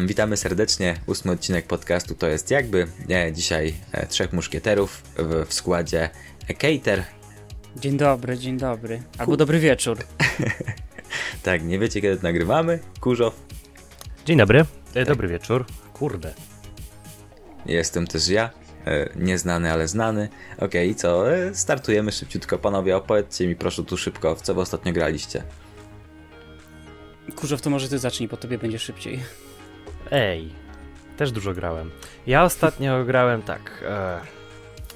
Witamy serdecznie. Ósmy odcinek podcastu to jest jakby. Dzisiaj e, trzech muszkieterów w, w składzie Cater. Dzień dobry, dzień dobry. Albo dobry wieczór. tak, nie wiecie kiedy to nagrywamy? Kurzow. Dzień dobry. E, dobry wieczór. Kurde. Jestem też ja. E, nieznany, ale znany. Okej, okay, co? Startujemy szybciutko. Panowie, opowiedzcie mi proszę tu szybko, w co wy ostatnio graliście. Kurzow, to może ty zacznij, bo tobie będzie szybciej. Ej, też dużo grałem. Ja ostatnio grałem tak. E,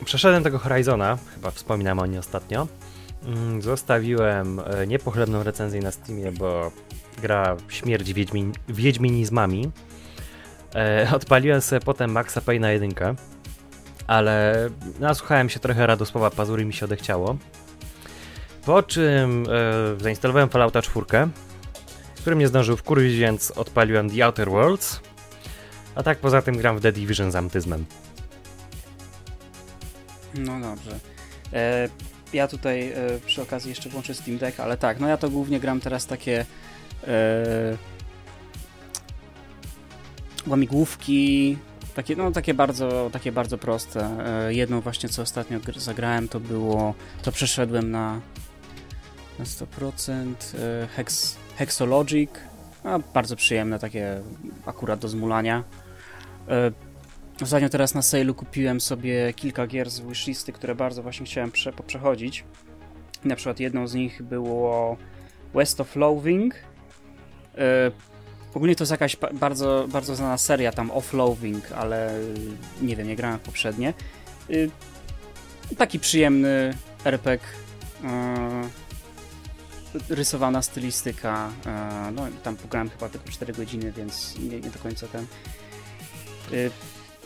przeszedłem tego Horizona, chyba wspominałem o nim ostatnio. Mm, zostawiłem e, niepochlebną recenzję na Steamie, bo gra śmierć wiedźmin, wiedźminizmami. E, odpaliłem sobie potem Maxa Payne'a 1, ale nasłuchałem się trochę Radosława Pazury mi się odechciało. Po czym e, zainstalowałem Fallouta 4, który mnie zdążył wkurwić, więc odpaliłem The Outer Worlds. A tak poza tym gram w The Division z amtyzmem. No dobrze. E, ja tutaj e, przy okazji jeszcze włączę Steam Deck, ale tak, no ja to głównie gram teraz takie e, łamigłówki, takie, no, takie bardzo, takie bardzo proste. E, jedną właśnie, co ostatnio zagrałem, to było, to przeszedłem na, na 100% e, Hex, Hexologic, a bardzo przyjemne, takie akurat do zmulania. E, ostatnio teraz na sale'u kupiłem sobie kilka gier z wishlisty, które bardzo właśnie chciałem prze, przechodzić. Na przykład jedną z nich było West of Loathing. Ogólnie to jest jakaś bardzo, bardzo znana seria tam Offloading, ale nie wiem, nie grałem poprzednie. Y, taki przyjemny RPG, y, rysowana stylistyka. Y, no tam pograłem chyba tylko 4 godziny, więc nie, nie do końca ten.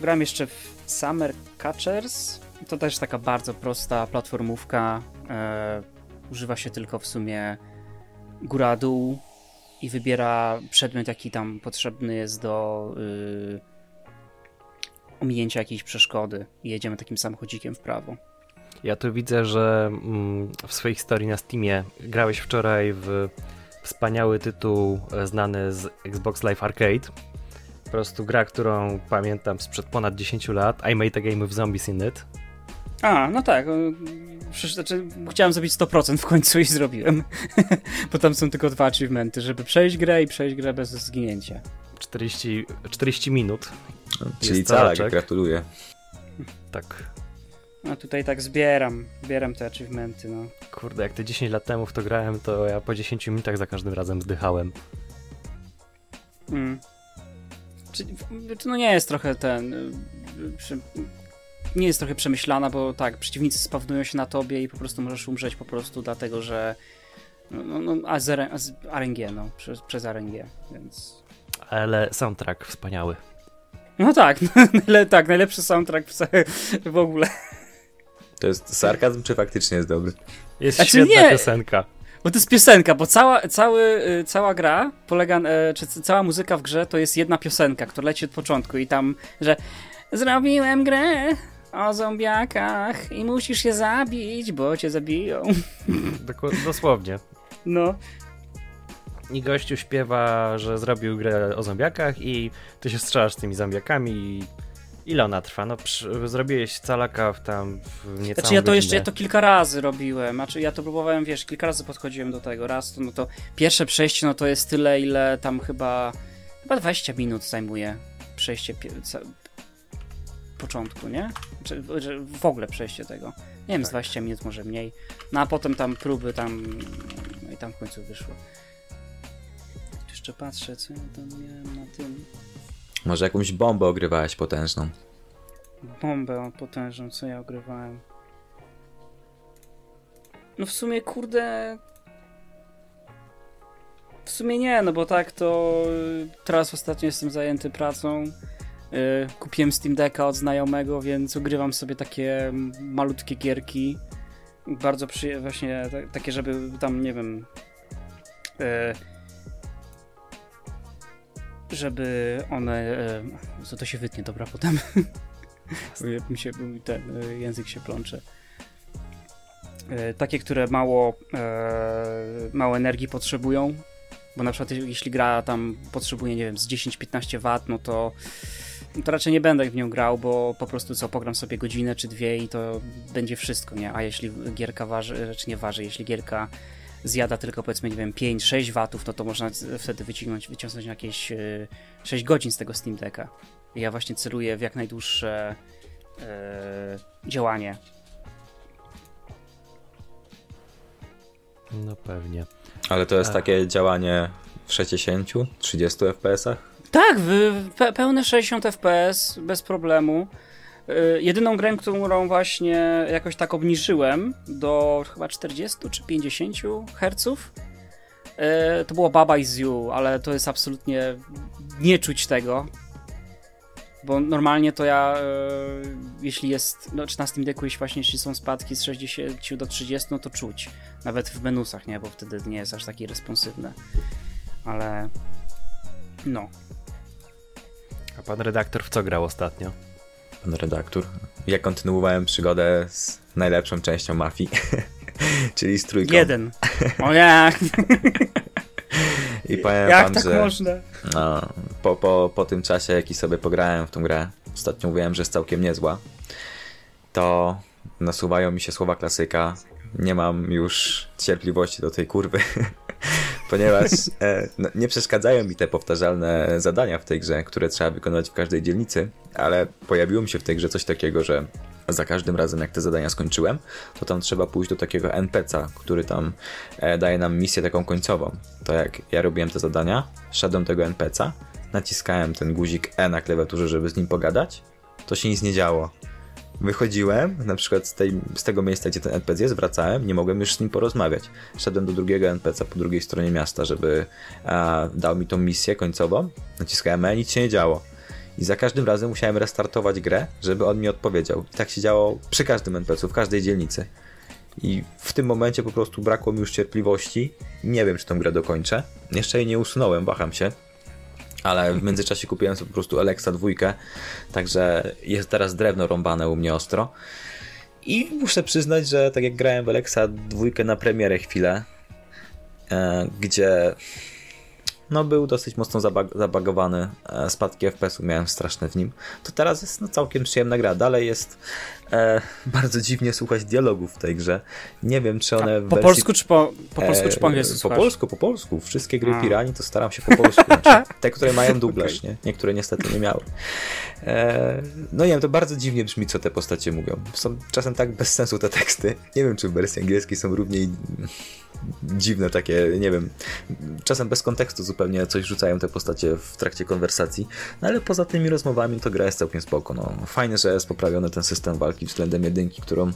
Grałem jeszcze w Summer Catchers. To też taka bardzo prosta platformówka. Używa się tylko w sumie góra-dół i wybiera przedmiot, jaki tam potrzebny jest do yy, ominięcia jakiejś przeszkody i jedziemy takim samochodzikiem w prawo. Ja tu widzę, że mm, w swojej historii na Steamie grałeś wczoraj w wspaniały tytuł e, znany z Xbox Live Arcade. Po prostu gra, którą pamiętam sprzed ponad 10 lat. I made a game with zombies in it. A, no tak. Znaczy, chciałem zrobić 100% w końcu i zrobiłem. Bo tam są tylko dwa achievementy, żeby przejść grę i przejść grę bez zginięcia. 40, 40 minut. Czyli cała, gratuluję. Tak. No tutaj tak zbieram, zbieram te achievementy, no. Kurde, jak te 10 lat temu w to grałem, to ja po 10 minutach za każdym razem zdychałem. Mm. Czy, no nie jest trochę ten... Y, nie jest trochę przemyślana, bo tak, przeciwnicy spawnują się na tobie i po prostu możesz umrzeć po prostu dlatego, że no, no, no a z, a z RNG, no, przez, przez RNG, więc... Ale soundtrack wspaniały. No tak, no, tak, najlepszy soundtrack w, w ogóle. To jest sarkazm, czy faktycznie jest dobry? Jest znaczy, świetna nie. piosenka. Bo to jest piosenka, bo cała, cały, y, cała gra polega, e, czy cała muzyka w grze to jest jedna piosenka, która leci od początku i tam, że zrobiłem grę, o zombiakach i musisz je zabić, bo cię zabiją. Dosłownie. No. I gościu śpiewa, że zrobił grę o zombiakach i ty się strzelasz z tymi zombiakami i ile ona trwa? No przy, zrobiłeś calaka w tam w niecałą Znaczy ja to jeszcze, ja to kilka razy robiłem, znaczy ja to próbowałem, wiesz, kilka razy podchodziłem do tego, raz to, no to pierwsze przejście, no to jest tyle, ile tam chyba, chyba 20 minut zajmuje przejście początku, nie? Czy, w ogóle przejście tego. Nie wiem, tak. z 20 minut, może mniej. No a potem tam próby tam. No i tam w końcu wyszło. Jeszcze patrzę, co ja tam miałem na tym. Może jakąś bombę ogrywałeś potężną. Bombę potężną, co ja ogrywałem. No w sumie, kurde. W sumie nie, no bo tak to teraz ostatnio jestem zajęty pracą. Y, kupiłem Steam Decka od znajomego, więc ugrywam sobie takie malutkie gierki. Bardzo przyjemne, właśnie takie, żeby tam, nie wiem. Żeby one. Co to się wytnie, dobra, potem. mi się, ten język się plącze. Takie, które mało, mało energii potrzebują, Bo na przykład jeśli gra tam potrzebuje, nie wiem, z 10-15 W, no to, to raczej nie będę w nią grał, bo po prostu co, pogram sobie godzinę czy dwie i to będzie wszystko, nie? A jeśli gierka waży, czy nie waży, jeśli gierka zjada tylko powiedzmy, nie wiem, 5-6 watów, no to można wtedy wyciągnąć, wyciągnąć jakieś 6 godzin z tego Steam Decka. Ja właśnie celuję w jak najdłuższe e, działanie. No pewnie. Ale to jest Ach. takie działanie w 60, 30 FPS-ach? Tak, w, pe pełne 60 FPS, bez problemu. Yy, jedyną grę, którą właśnie jakoś tak obniżyłem do chyba 40 czy 50 Hz, yy, to było Baba is You, ale to jest absolutnie nie czuć tego. Bo normalnie to ja, yy, jeśli jest, no, czy na Steam Decku, jeśli właśnie jeśli są spadki z 60 do 30, no to czuć. Nawet w menusach, nie? Bo wtedy nie jest aż taki responsywny. Ale, no. A pan redaktor w co grał ostatnio? Pan redaktor? Ja kontynuowałem przygodę z najlepszą częścią mafii, czyli z trójką. Jeden. O jak? I powiem Jak wam, tak że można? No, po, po, po tym czasie, jaki sobie pograłem w tą grę, ostatnio mówiłem, że jest całkiem niezła, to nasuwają mi się słowa klasyka. Nie mam już cierpliwości do tej kurwy, ponieważ e, no, nie przeszkadzają mi te powtarzalne zadania w tej grze, które trzeba wykonać w każdej dzielnicy, ale pojawiło mi się w tej grze coś takiego, że za każdym razem, jak te zadania skończyłem, to tam trzeba pójść do takiego NPC'a, który tam e, daje nam misję taką końcową. To jak ja robiłem te zadania, szedłem tego NPC'a, naciskałem ten guzik E na klawiaturze, żeby z nim pogadać, to się nic nie działo. Wychodziłem, na przykład z, tej, z tego miejsca, gdzie ten NPC jest, wracałem, nie mogłem już z nim porozmawiać. Szedłem do drugiego NPC'a po drugiej stronie miasta, żeby a, dał mi tą misję końcową. Naciskałem E, nic się nie działo. I za każdym razem musiałem restartować grę, żeby on mi odpowiedział. I tak się działo przy każdym NPC, w każdej dzielnicy. I w tym momencie po prostu brakło mi już cierpliwości. Nie wiem, czy tę grę dokończę. Jeszcze jej nie usunąłem, waham się. Ale w międzyczasie kupiłem sobie po prostu Alexa dwójkę, także jest teraz drewno rąbane u mnie ostro. I muszę przyznać, że tak jak grałem w Alexa dwójkę na premierę chwilę, e, gdzie no był dosyć mocno zabag zabagowany, e, spadki FPS-u miałem straszne w nim, to teraz jest no, całkiem przyjemna gra. Dalej jest e, bardzo dziwnie słuchać dialogów w tej grze. Nie wiem, czy one... po wersji... polsku czy po, po polsku czy po angielsku Po polsku, po polsku. Wszystkie gry A. Pirani to staram się po polsku. Znaczy, te, które mają dublaż, okay. nie? Niektóre niestety nie miały. E, no nie wiem, to bardzo dziwnie brzmi, co te postacie mówią. Są czasem tak bez sensu te teksty. Nie wiem, czy w wersji angielskiej są równie dziwne takie, nie wiem, czasem bez kontekstu zupełnie coś rzucają te postacie w trakcie konwersacji, no ale poza tymi rozmowami to gra jest całkiem spoko. No. Fajne, że jest poprawiony ten system walki względem jedynki, którą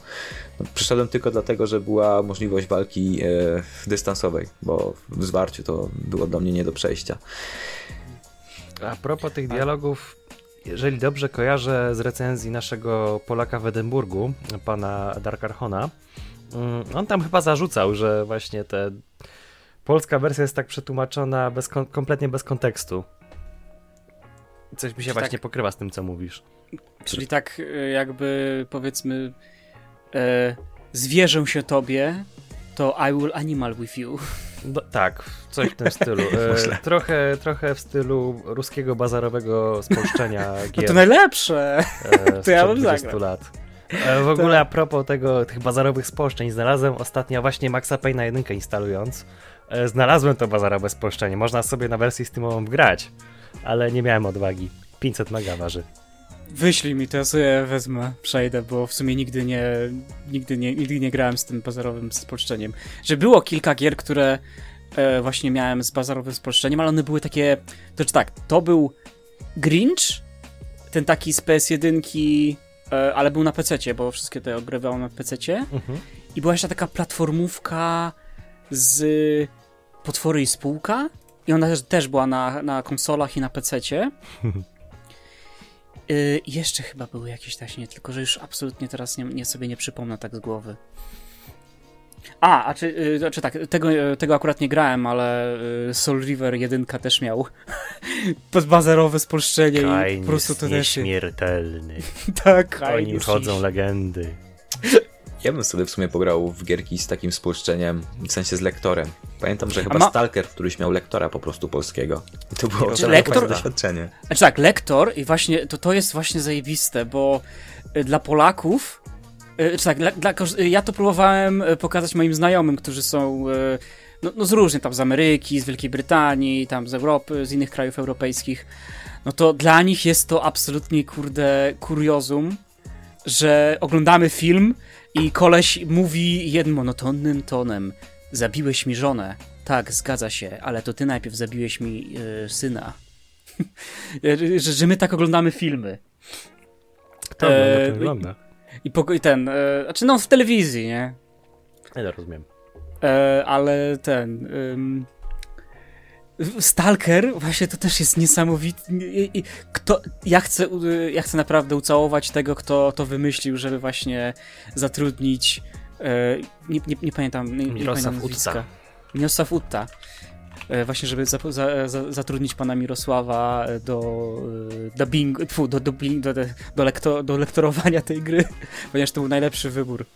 no, przyszedłem tylko dlatego, że była możliwość walki e, dystansowej, bo w zwarciu to było dla mnie nie do przejścia. A propos tych dialogów, jeżeli dobrze kojarzę z recenzji naszego Polaka w Edynburgu, pana Dark Archona, mm, on tam chyba zarzucał, że właśnie te polska wersja jest tak przetłumaczona bez, kompletnie bez kontekstu. Coś mi się Czy właśnie tak, pokrywa z tym, co mówisz. Czyli tak e, jakby powiedzmy e, zwierzę się tobie, to I will animal with you. No, tak, coś w tym stylu. E, trochę, trochę w stylu ruskiego bazarowego spolszczenia gier. No to najlepsze! E, to ja bym zagrał. lat. E, w ogóle a propos tego, tych bazarowych spolszczeń, znalazłem ostatnio właśnie Maxa Payne'a 1 instalując. E, znalazłem to bazarowe spolszczenie. Można sobie na wersji Steamową grać, ale nie miałem odwagi. 500 mega waży. Wyślij mi to, ja sobie wezmę, przejdę, bo w sumie nigdy nie, nigdy nie, nigdy nie grałem z tym bazarowym spolszczeniem. Że było kilka gier, które e, właśnie miałem z bazarowym spolszczeniem, ale one były takie, to znaczy tak, to był Grinch, ten taki z PS1, e, ale był na PC, bo wszystkie te ogrywały na PC. Mhm. I była jeszcze taka platformówka z Potwory i Spółka. I ona też, też była na, na konsolach i na PC. Yy, jeszcze chyba były jakieś taśnie, tylko że już absolutnie teraz nie, nie sobie nie przypomnę tak z głowy. A, a czy, yy, czy tak, tego, tego akurat nie grałem, ale yy, Soul River 1 też miał podbazerowe spolszczenie Kain i po prostu to też... nieśmiertelny. tak, O nim chodzą legendy. Ja bym sobie w sumie pograł w gierki z takim spolszczeniem, w sensie z lektorem. Pamiętam, że chyba ma- Stalker któryś miał lektora po prostu polskiego. I to było Znaczy, lektor... doświadczenie. Znaczy tak, lektor i właśnie to, to jest właśnie zajebiste, bo y, dla Polaków, y, czy tak, dla, dla, y, ja to próbowałem y, pokazać moim znajomym, którzy są no, no z różnych, tam z Ameryki, z Wielkiej Brytanii, tam z Europy, z innych krajów europejskich. No to dla nich jest to absolutnie, kurde, kuriozum, że oglądamy film i koleś mówi jednym monotonnym tonem zabiłeś mi żonę. Tak, zgadza się, ale to ty najpierw zabiłeś mi y, syna. że, że my tak oglądamy filmy. Kto ogląda, E, ten ogląda. I, poko- i ten, e, znaczy no w telewizji, nie? Nie rozumiem. E, ale ten. ym, Stalker, właśnie to też jest niesamowity. Kto, ja, chcę, ja chcę naprawdę ucałować tego, kto to wymyślił, żeby właśnie zatrudnić. E, nie, nie, nie pamiętam. Nie, nie Mirosław pamiętam. Utta. Mirosław Utta. E, Właśnie, żeby za, za, za, zatrudnić pana Mirosława do e, dubbingu, tfu, do, dubbing, do, do, do, lekto, do lektorowania tej gry, ponieważ to był najlepszy wybór.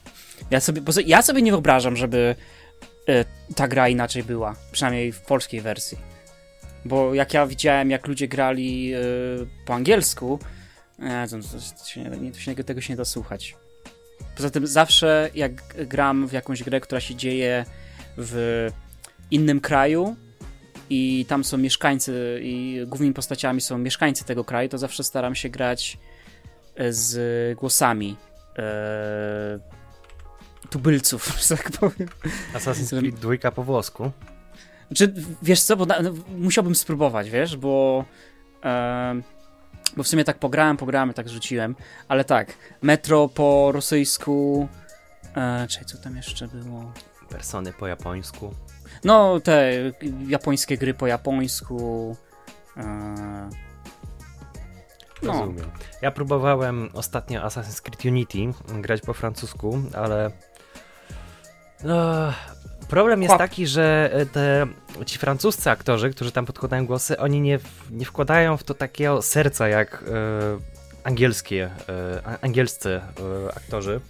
Ja sobie, bo ja sobie nie wyobrażam, żeby e, ta gra inaczej była, przynajmniej w polskiej wersji. Bo jak ja widziałem, jak ludzie grali e, po angielsku, e, to, to, się nie- to się, tego się nie da słuchać. Poza tym zawsze jak gram w jakąś grę, która się dzieje w innym kraju i tam są mieszkańcy i głównymi postaciami są mieszkańcy tego kraju, to zawsze staram się grać e, z głosami e, tubylców, że tak powiem. Assassin's Creed 2 po włosku. Czy wiesz co, bo na, no, musiałbym spróbować, wiesz, bo e, bo w sumie tak pograłem, pograłem, tak rzuciłem, ale tak, Metro po rosyjsku e, czekaj, co tam jeszcze było? Persony po japońsku. No, te japońskie gry po japońsku. E, no, Rozumiem. Ja próbowałem ostatnio Assassin's Creed Unity grać po francusku, ale. No, problem jest taki, że e, te, ci francuscy aktorzy, którzy tam podkładają głosy, oni nie, nie wkładają w to takiego serca jak e, angielskie, e, angielscy e, aktorzy.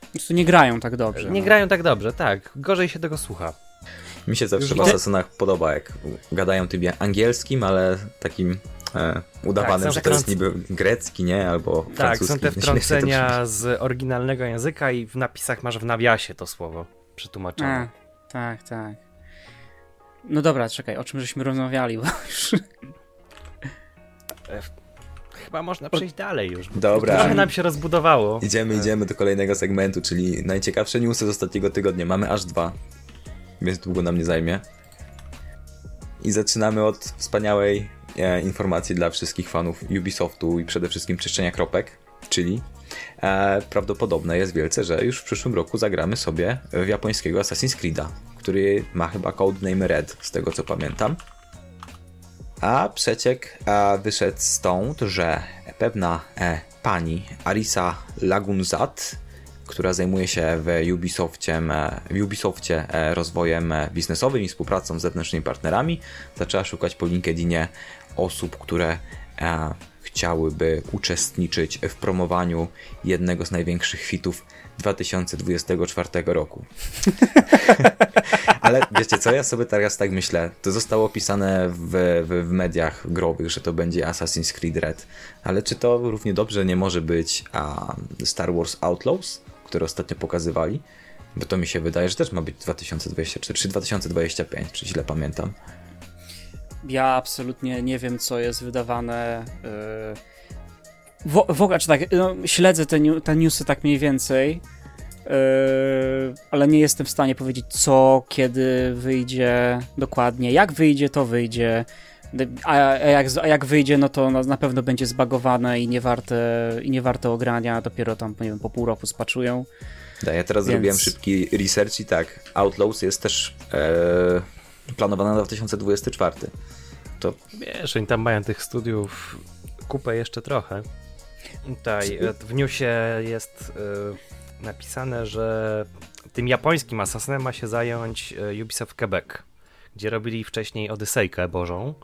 po prostu nie grają tak dobrze. Nie no. grają tak dobrze, tak. Gorzej się tego słucha. Mi się zawsze w te- Assassinach podoba, jak gadają tym angielskim, ale takim e, udawanym, Tak, że to jest niby grecki, nie? Albo Tak, francuski. są te wtrącenia z oryginalnego języka i w napisach masz w nawiasie to słowo przetłumaczone. A, tak, tak. No dobra, czekaj, o czym żeśmy rozmawiali, bo już... Chyba można przejść dalej już. Dobra. Trochę nam się rozbudowało. Idziemy, idziemy do kolejnego segmentu, czyli najciekawsze newsy z ostatniego tygodnia. Mamy aż dwa, więc długo nam nie zajmie. I zaczynamy od wspaniałej e, informacji dla wszystkich fanów Ubisoftu i przede wszystkim czyszczenia kropek, czyli e, prawdopodobne jest wielce, że już w przyszłym roku zagramy sobie w japońskiego Assassin's Creed'a, który ma chyba codename Red, z tego co pamiętam. A przeciek e, wyszedł stąd, że pewna e, pani Arisa Lagunzat, która zajmuje się w Ubisoftie, w Ubisoftie e, rozwojem e, biznesowym i współpracą z zewnętrznymi partnerami, zaczęła szukać po LinkedInie osób, które e, chciałyby uczestniczyć w promowaniu jednego z największych hitów 2024 roku. Ale wiecie co, ja sobie teraz tak myślę, to zostało opisane w, w, w mediach growych, że to będzie Assassin's Creed Red, ale czy to równie dobrze nie może być a, Star Wars Outlaws, które ostatnio pokazywali? Bo to mi się wydaje, że też ma być 2024 czy 2025, czy źle pamiętam. Ja absolutnie nie wiem, co jest wydawane. Yy... W, w ogóle, czy tak, no, śledzę te, te newsy tak mniej więcej, yy, ale nie jestem w stanie powiedzieć, co, kiedy wyjdzie dokładnie. Jak wyjdzie, to wyjdzie. A, a, jak, a jak wyjdzie, no to na, pewno będzie zbagowane i nie warte, i nie warte ogrania. Dopiero tam, nie wiem, po pół roku spaczują. Da, ja teraz Więc- zrobiłem szybki research i tak, Outlaws jest też e, planowana na 2024. To Wiesz, oni tam mają tych studiów kupę jeszcze trochę. Tutaj e, w newsie jest e, napisane, że tym japońskim Assassinem ma się zająć e, Ubisoft Quebec, gdzie robili wcześniej Odysejkę Bożą.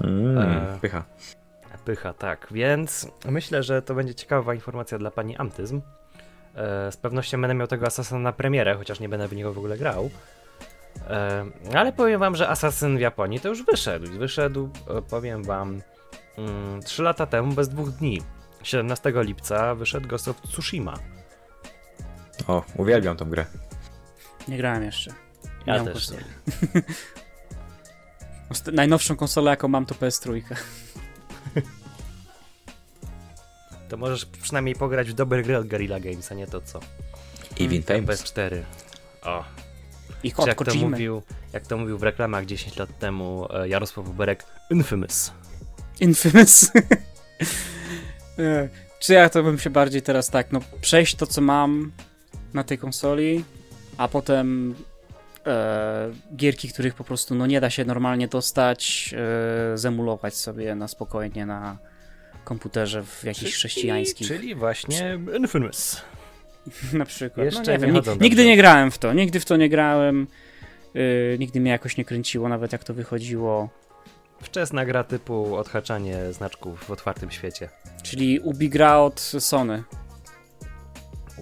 Mm, E, pycha. Pycha, tak. Więc myślę, że to będzie ciekawa informacja dla pani Antyzm, E, z pewnością będę miał tego Assassina na premierę, chociaż nie będę w niego w ogóle grał. E, ale powiem wam, że Assassin w Japonii to już wyszedł. Wyszedł, e, powiem wam, mm, 3 lata temu, bez dwóch dni. 17 lipca wyszedł Ghost of Tsushima. O, uwielbiam tą grę. Nie grałem jeszcze. Ja mam też. Najnowszą konsolę, jaką mam, to PS3. To możesz przynajmniej pograć w dobre gry od Guerrilla Games, a nie to co. Even Famous. PS4. O, I Hot jak to, mówił, jak to mówił w reklamach 10 lat temu e, Jarosław Uberek, Infamous. Infamous. E, Czy ja to bym się bardziej teraz tak, no przejść to, co mam na tej konsoli, a potem e, gierki, których po prostu no nie da się normalnie dostać, e, zemulować sobie na spokojnie na komputerze w jakichś chrześcijańskich. Czyli właśnie Infamous. na przykład. Jeszcze no, nie nie wiem, nigdy nie grałem w to, nigdy w to nie grałem. Yy, nigdy mnie jakoś nie kręciło, nawet jak to wychodziło. Wczesna gra typu odhaczanie znaczków w otwartym świecie. Czyli Ubi gra od Sony.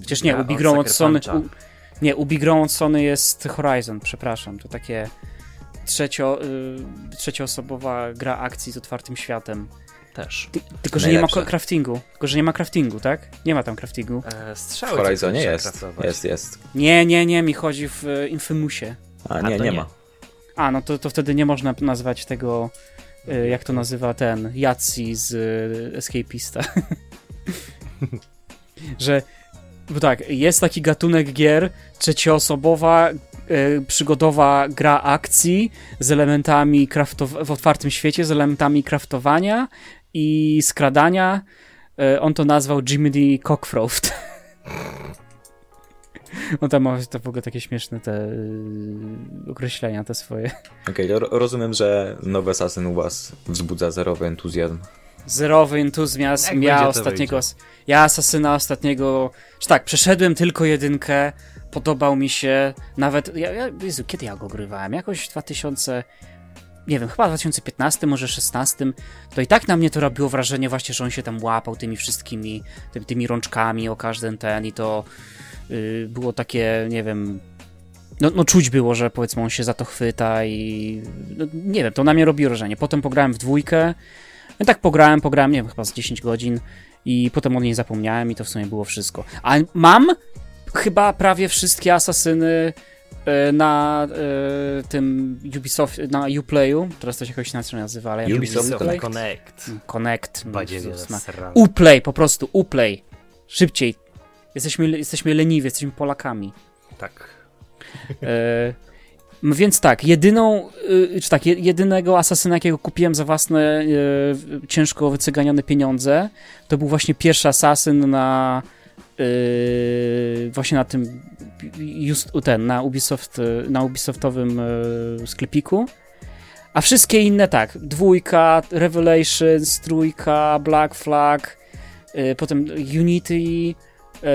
Przecież nie, Gra Ubi od grą od Sony. U, nie, Ubi grą od Sony jest Horizon, przepraszam. To takie trzecio, y, trzecioosobowa gra akcji z otwartym światem. Też. Ty, tylko, że nie ma Najlepsze. craftingu. Tylko, że nie ma craftingu, tak? Nie ma tam craftingu. E, W strzały Horizonie trzeba jest. Jest, jest. Nie, nie, nie, mi chodzi w y, Infamousie. A A nie, to nie nie. ma. A, no to, to wtedy nie można nazwać tego, y, jak to nazywa ten, Yahtzee z y, Escapista. że, bo tak, jest taki gatunek gier, trzecioosobowa, y, przygodowa gra akcji z elementami w otwartym świecie, z elementami craftowania i skradania. Y, on to nazwał Jimmy D. Cockcroft. On tam ma to w ogóle takie śmieszne te y, określenia te swoje. Okej, ro- rozumiem, że nowy Assassin u was wzbudza zerowy entuzjazm. Zerowy entuzjazm. Jak Ja ostatniego. wyjdzie. Ja asasyna ostatniego. Czy tak, przeszedłem tylko jedynkę. Podobał mi się. Nawet. Ja, ja, Jezu, kiedy ja go grywałem? Jakoś w 2000. Nie wiem, chyba w 2015, może 16. To i tak na mnie to robiło wrażenie, właśnie, że on się tam łapał tymi wszystkimi, tymi, tymi rączkami o każdym ten i to y, było takie, nie wiem. No, no czuć było, że powiedzmy on się za to chwyta i no, nie wiem, to na mnie robi wrażenie. Potem pograłem w dwójkę, no tak pograłem, pograłem, nie wiem, chyba z 10 godzin i potem o niej zapomniałem i to w sumie było wszystko. A mam chyba prawie wszystkie asasyny e, na e, tym Ubisoft, na Uplayu, teraz to się jakoś inaczej nazywa, ale Ubisoft? Ubisoft Connect. Connect. no. Uplay, po prostu, Uplay. Szybciej. Jesteśmy, jesteśmy leniwi, jesteśmy Polakami. Tak. M, więc tak, jedyną, y, czy tak, je- jedynego asasyna, jakiego kupiłem za własne e, ciężko wycyganione pieniądze, to był właśnie pierwszy asasyn na e, właśnie na tym just, ten, na Ubisoft, na Ubisoftowym e, sklepiku. A wszystkie inne tak, dwójka, Revelations, trójka, Black Flag, potem Unity,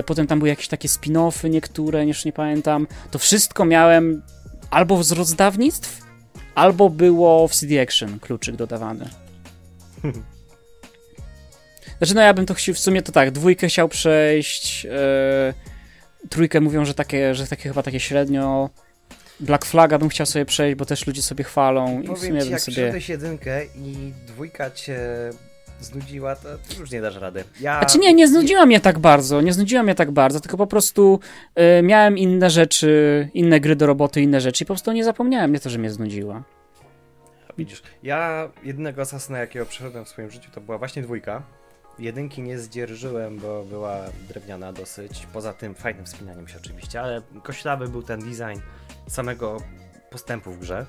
potem tam były jakieś takie spin-offy niektóre, już nie pamiętam. To wszystko miałem albo z rozdawnictw, albo było w CD Action kluczyk dodawany. Znaczy, no ja bym to chciał, w sumie to tak, dwójkę chciał przejść, e, trójkę mówią, że takie, że takie chyba takie średnio, Black Flaga bym chciał sobie przejść, bo też ludzie sobie chwalą i w Powiem sumie ci, bym jak sobie... jedynkę i dwójka cię znudziła, to już nie dasz rady. Ja... Znaczy nie, nie znudziła mnie tak bardzo, nie znudziła mnie tak bardzo, tylko po prostu e, miałem inne rzeczy, inne gry do roboty, inne rzeczy i po prostu nie zapomniałem, nie to, że mnie znudziła. Widzisz, ja jedynego asasyna, jakiego przeszedłem w swoim życiu, to była właśnie dwójka. Jedynki nie zdzierżyłem, bo była drewniana dosyć. Poza tym fajnym wspinaniem się oczywiście, ale koślawy był ten design samego postępu w grze.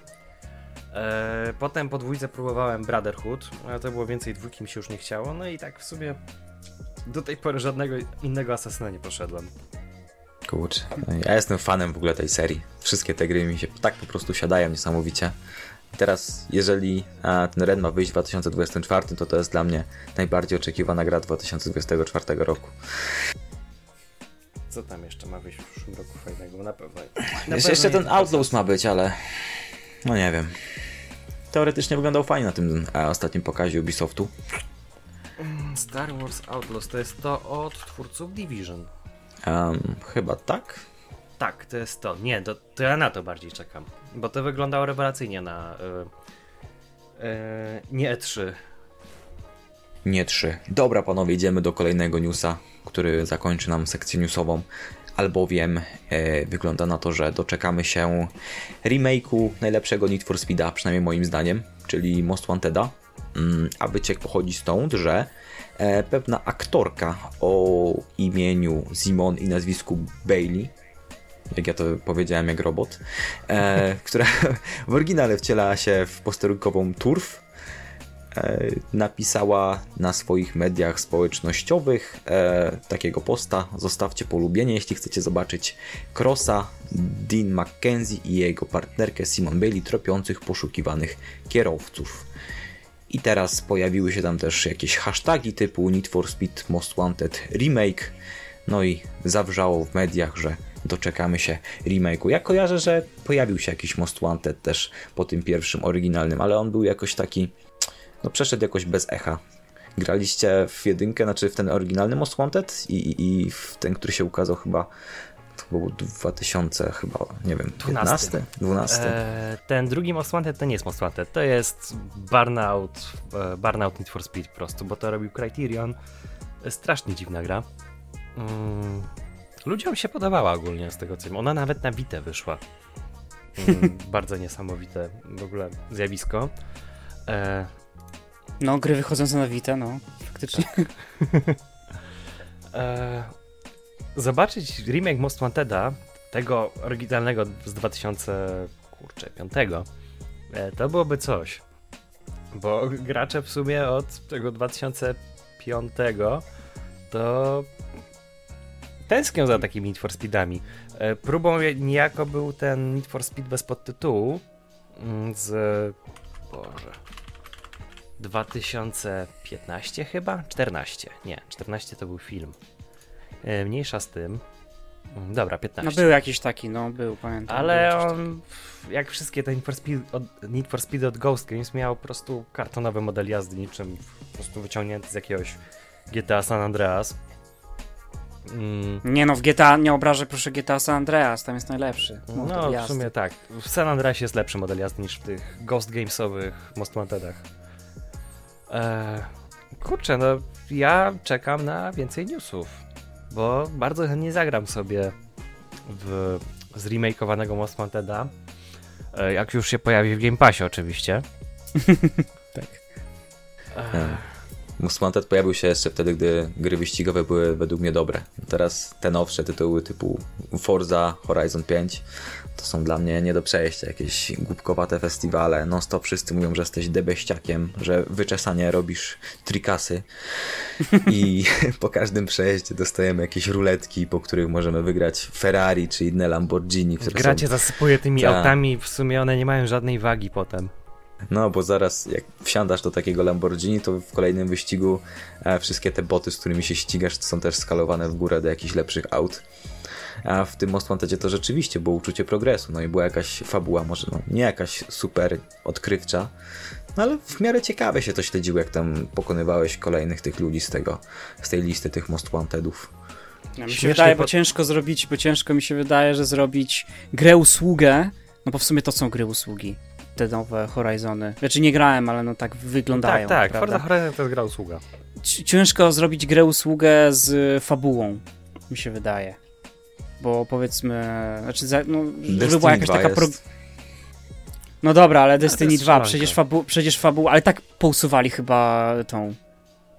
Eee, potem po dwójce próbowałem Brotherhood, ale to było więcej dwójki, mi się już nie chciało. No i tak w sumie do tej pory żadnego innego asasyna nie poszedłem. Kurczę, ja jestem fanem w ogóle tej serii. Wszystkie te gry mi się tak po prostu siadają niesamowicie. Teraz, jeżeli ten Red ma wyjść w 2024, to to jest dla mnie najbardziej oczekiwana gra 2024 roku. Co tam jeszcze ma wyjść w przyszłym roku fajnego? Na pewno. Na Jeszcze, jeszcze pewno ten nie Outlaws ma być, ale no nie wiem. Teoretycznie wyglądał fajnie na tym a, ostatnim pokazie Ubisoftu. Star Wars Outlaws to jest to od twórców Division. Um, chyba tak. Tak, to jest to. Nie, to, to ja na to bardziej czekam. Bo to wyglądało rewelacyjnie na. Yy, yy, nie E3. Nie trzy. Dobra, panowie, idziemy do kolejnego newsa, który zakończy nam sekcję newsową. Albowiem e, wygląda na to, że doczekamy się remake'u najlepszego Need for Speeda, przynajmniej moim zdaniem, czyli Most Wanteda. Mm, a wyciek pochodzi stąd, że e, pewna aktorka o imieniu Simon i nazwisku Bailey, jak ja to powiedziałem jak robot, e, która w oryginale wcielała się w posterunkową Turf, napisała na swoich mediach społecznościowych e, takiego posta. Zostawcie polubienie, jeśli chcecie zobaczyć Crossa, Dean McKenzie i jego partnerkę Simon Bailey tropiących poszukiwanych kierowców. I teraz pojawiły się tam też jakieś hasztagi typu Need for Speed Most Wanted Remake. No i zawrzało w mediach, że doczekamy się remake'u. Ja kojarzę, że pojawił się jakiś Most Wanted też po tym pierwszym oryginalnym, ale on był jakoś taki, no przeszedł jakoś bez echa. Graliście w jedynkę, znaczy w ten oryginalny Most Wanted i, i, i w ten, który się ukazał chyba to był 2000 chyba, nie wiem, 12. 15? 12. E, ten drugi Most Wanted to nie jest Most Wanted, to jest Burnout, e, Burnout Need for Speed po prostu, bo to robił Criterion. Strasznie dziwna gra. Mm, ludziom się podobała ogólnie z tego co wiem. Ona nawet na Vita wyszła. Mm, bardzo niesamowite w ogóle zjawisko. E, No, gry wychodzące na Vita, no, faktycznie. e, zobaczyć remake Most Wanteda, tego oryginalnego z 2005, e, to byłoby coś. Bo gracze w sumie od tego 2005 to tęsknią za takimi Need for Speedami. E, Próbą niejako był ten Need for Speed bez podtytułu mm, z... Boże... 2015 chyba? 14. Nie, 14 to był film. E, Mniejsza z tym. Mm, Dobra, 15. No był jakiś taki, no, był, pamiętam. Ale był on, jak wszystkie te Need for, Speed od, Need for Speed od Ghost Games, miał po prostu kartonowy model jazdy, niczym po prostu wyciągnięty z jakiegoś GTA San Andreas. Mm. Nie no, w GTA, nie obrażę proszę GTA San Andreas, tam jest najlepszy. no, model w jazdy. sumie tak. W San Andreasie jest lepszy model jazdy niż w tych Ghost Gamesowych Most Wantedach. Eee, kurczę, no ja czekam na więcej newsów, bo bardzo chętnie zagram sobie w zremakeowanego Most Wanteda. E, jak już się pojawi w Game Passie oczywiście. Tak. Eee, Most Wanted pojawił się jeszcze wtedy, gdy gry wyścigowe były według mnie dobre. Teraz te nowsze tytuły typu Forza Horizon 5 to są dla mnie nie do przejścia. Jakieś głupkowate festiwale. Non stop wszyscy mówią, że jesteś debeściakiem, że wyczesanie robisz trikasy i po każdym przejeździe dostajemy jakieś ruletki, po których możemy wygrać Ferrari czy inne Lamborghini, które Gra są zasypuje tymi Tak. autami, w sumie one nie mają żadnej wagi potem. No, bo zaraz jak wsiadasz do takiego Lamborghini, to w kolejnym wyścigu e, wszystkie te boty, z którymi się ścigasz, to są też skalowane w górę do jakichś lepszych aut. A w tym Most Wantedzie to rzeczywiście było uczucie progresu, no i była jakaś fabuła, może no, nie jakaś super odkrywcza, no ale w miarę ciekawe się to śledziło, jak tam pokonywałeś kolejnych tych ludzi z tego, z tej listy tych Most Wantedów. No, mi się wydaje, bo ciężko zrobić, bo ciężko mi się wydaje, że zrobić grę usługę, no bo w sumie to są gry usługi, te nowe Horizony. Znaczy nie grałem, ale no tak wyglądają, tak, tak, prawda? Forza Horizon to jest gra usługa. Ciężko zrobić grę usługę z fabułą, mi się wydaje. Bo powiedzmy, znaczy, za, no, żeby była jakaś 2 taka... jest. Pro... No dobra, ale Destiny jest 2, strzelanka. przecież, fabu przecież fabuła, ale tak pousuwali chyba tą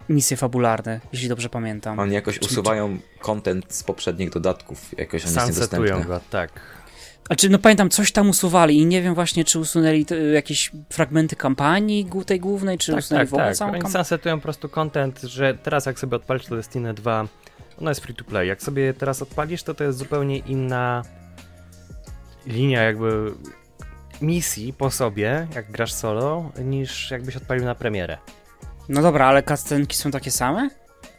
misje fabularne, jeśli dobrze pamiętam. Oni jakoś Czy- usuwają content z poprzednich dodatków, jakoś on jest niedostępny. go, tak. Znaczy, no pamiętam, coś tam usuwali i nie wiem właśnie, czy usunęli te, jakieś fragmenty kampanii tej głównej, czy Tak, usunęli tak, w ogóle tak. całą Oni sunsetują po prostu content, że teraz jak sobie odpalisz to Destiny 2, ono jest free to play. Jak sobie teraz odpalisz, to to jest zupełnie inna linia jakby misji po sobie, jak grasz solo, niż jakbyś odpalił na premierę. No dobra, ale cutscenki są takie same?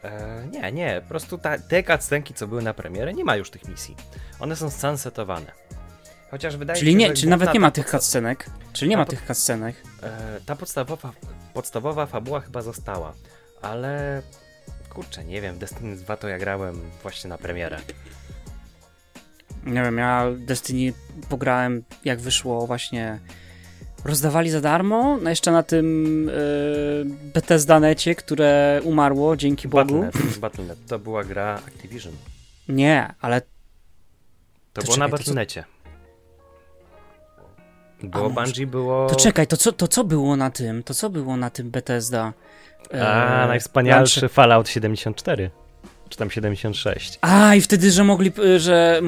E, nie, nie, po prostu ta, te cutscenki, co były na premierę, nie ma już tych misji. One są sunsetowane. Chociaż wydaje Czyli się, nie, czyli nawet nie ma tych cutscenek. Czyli nie ma tych cutscenek. E, ta podstawowa, podstawowa fabuła chyba została, ale Kurczę, nie wiem, Destiny 2 to ja grałem właśnie na premierę. Nie wiem, ja Destiny pograłem jak wyszło właśnie rozdawali za darmo, no jeszcze na tym yy, Bethesda necie, które umarło dzięki Bogu. Battle.net, Battle.net to była gra Activision. Nie, ale To, To było czekaj, na Battle.necie. Bo A może- Bungie było... to czekaj, to co, to co było na tym? To co było na tym Bethesda? A, Yy, najwspanialszy launcher- Fallout 74. Czy tam 76. A, i wtedy, że mogli, y, że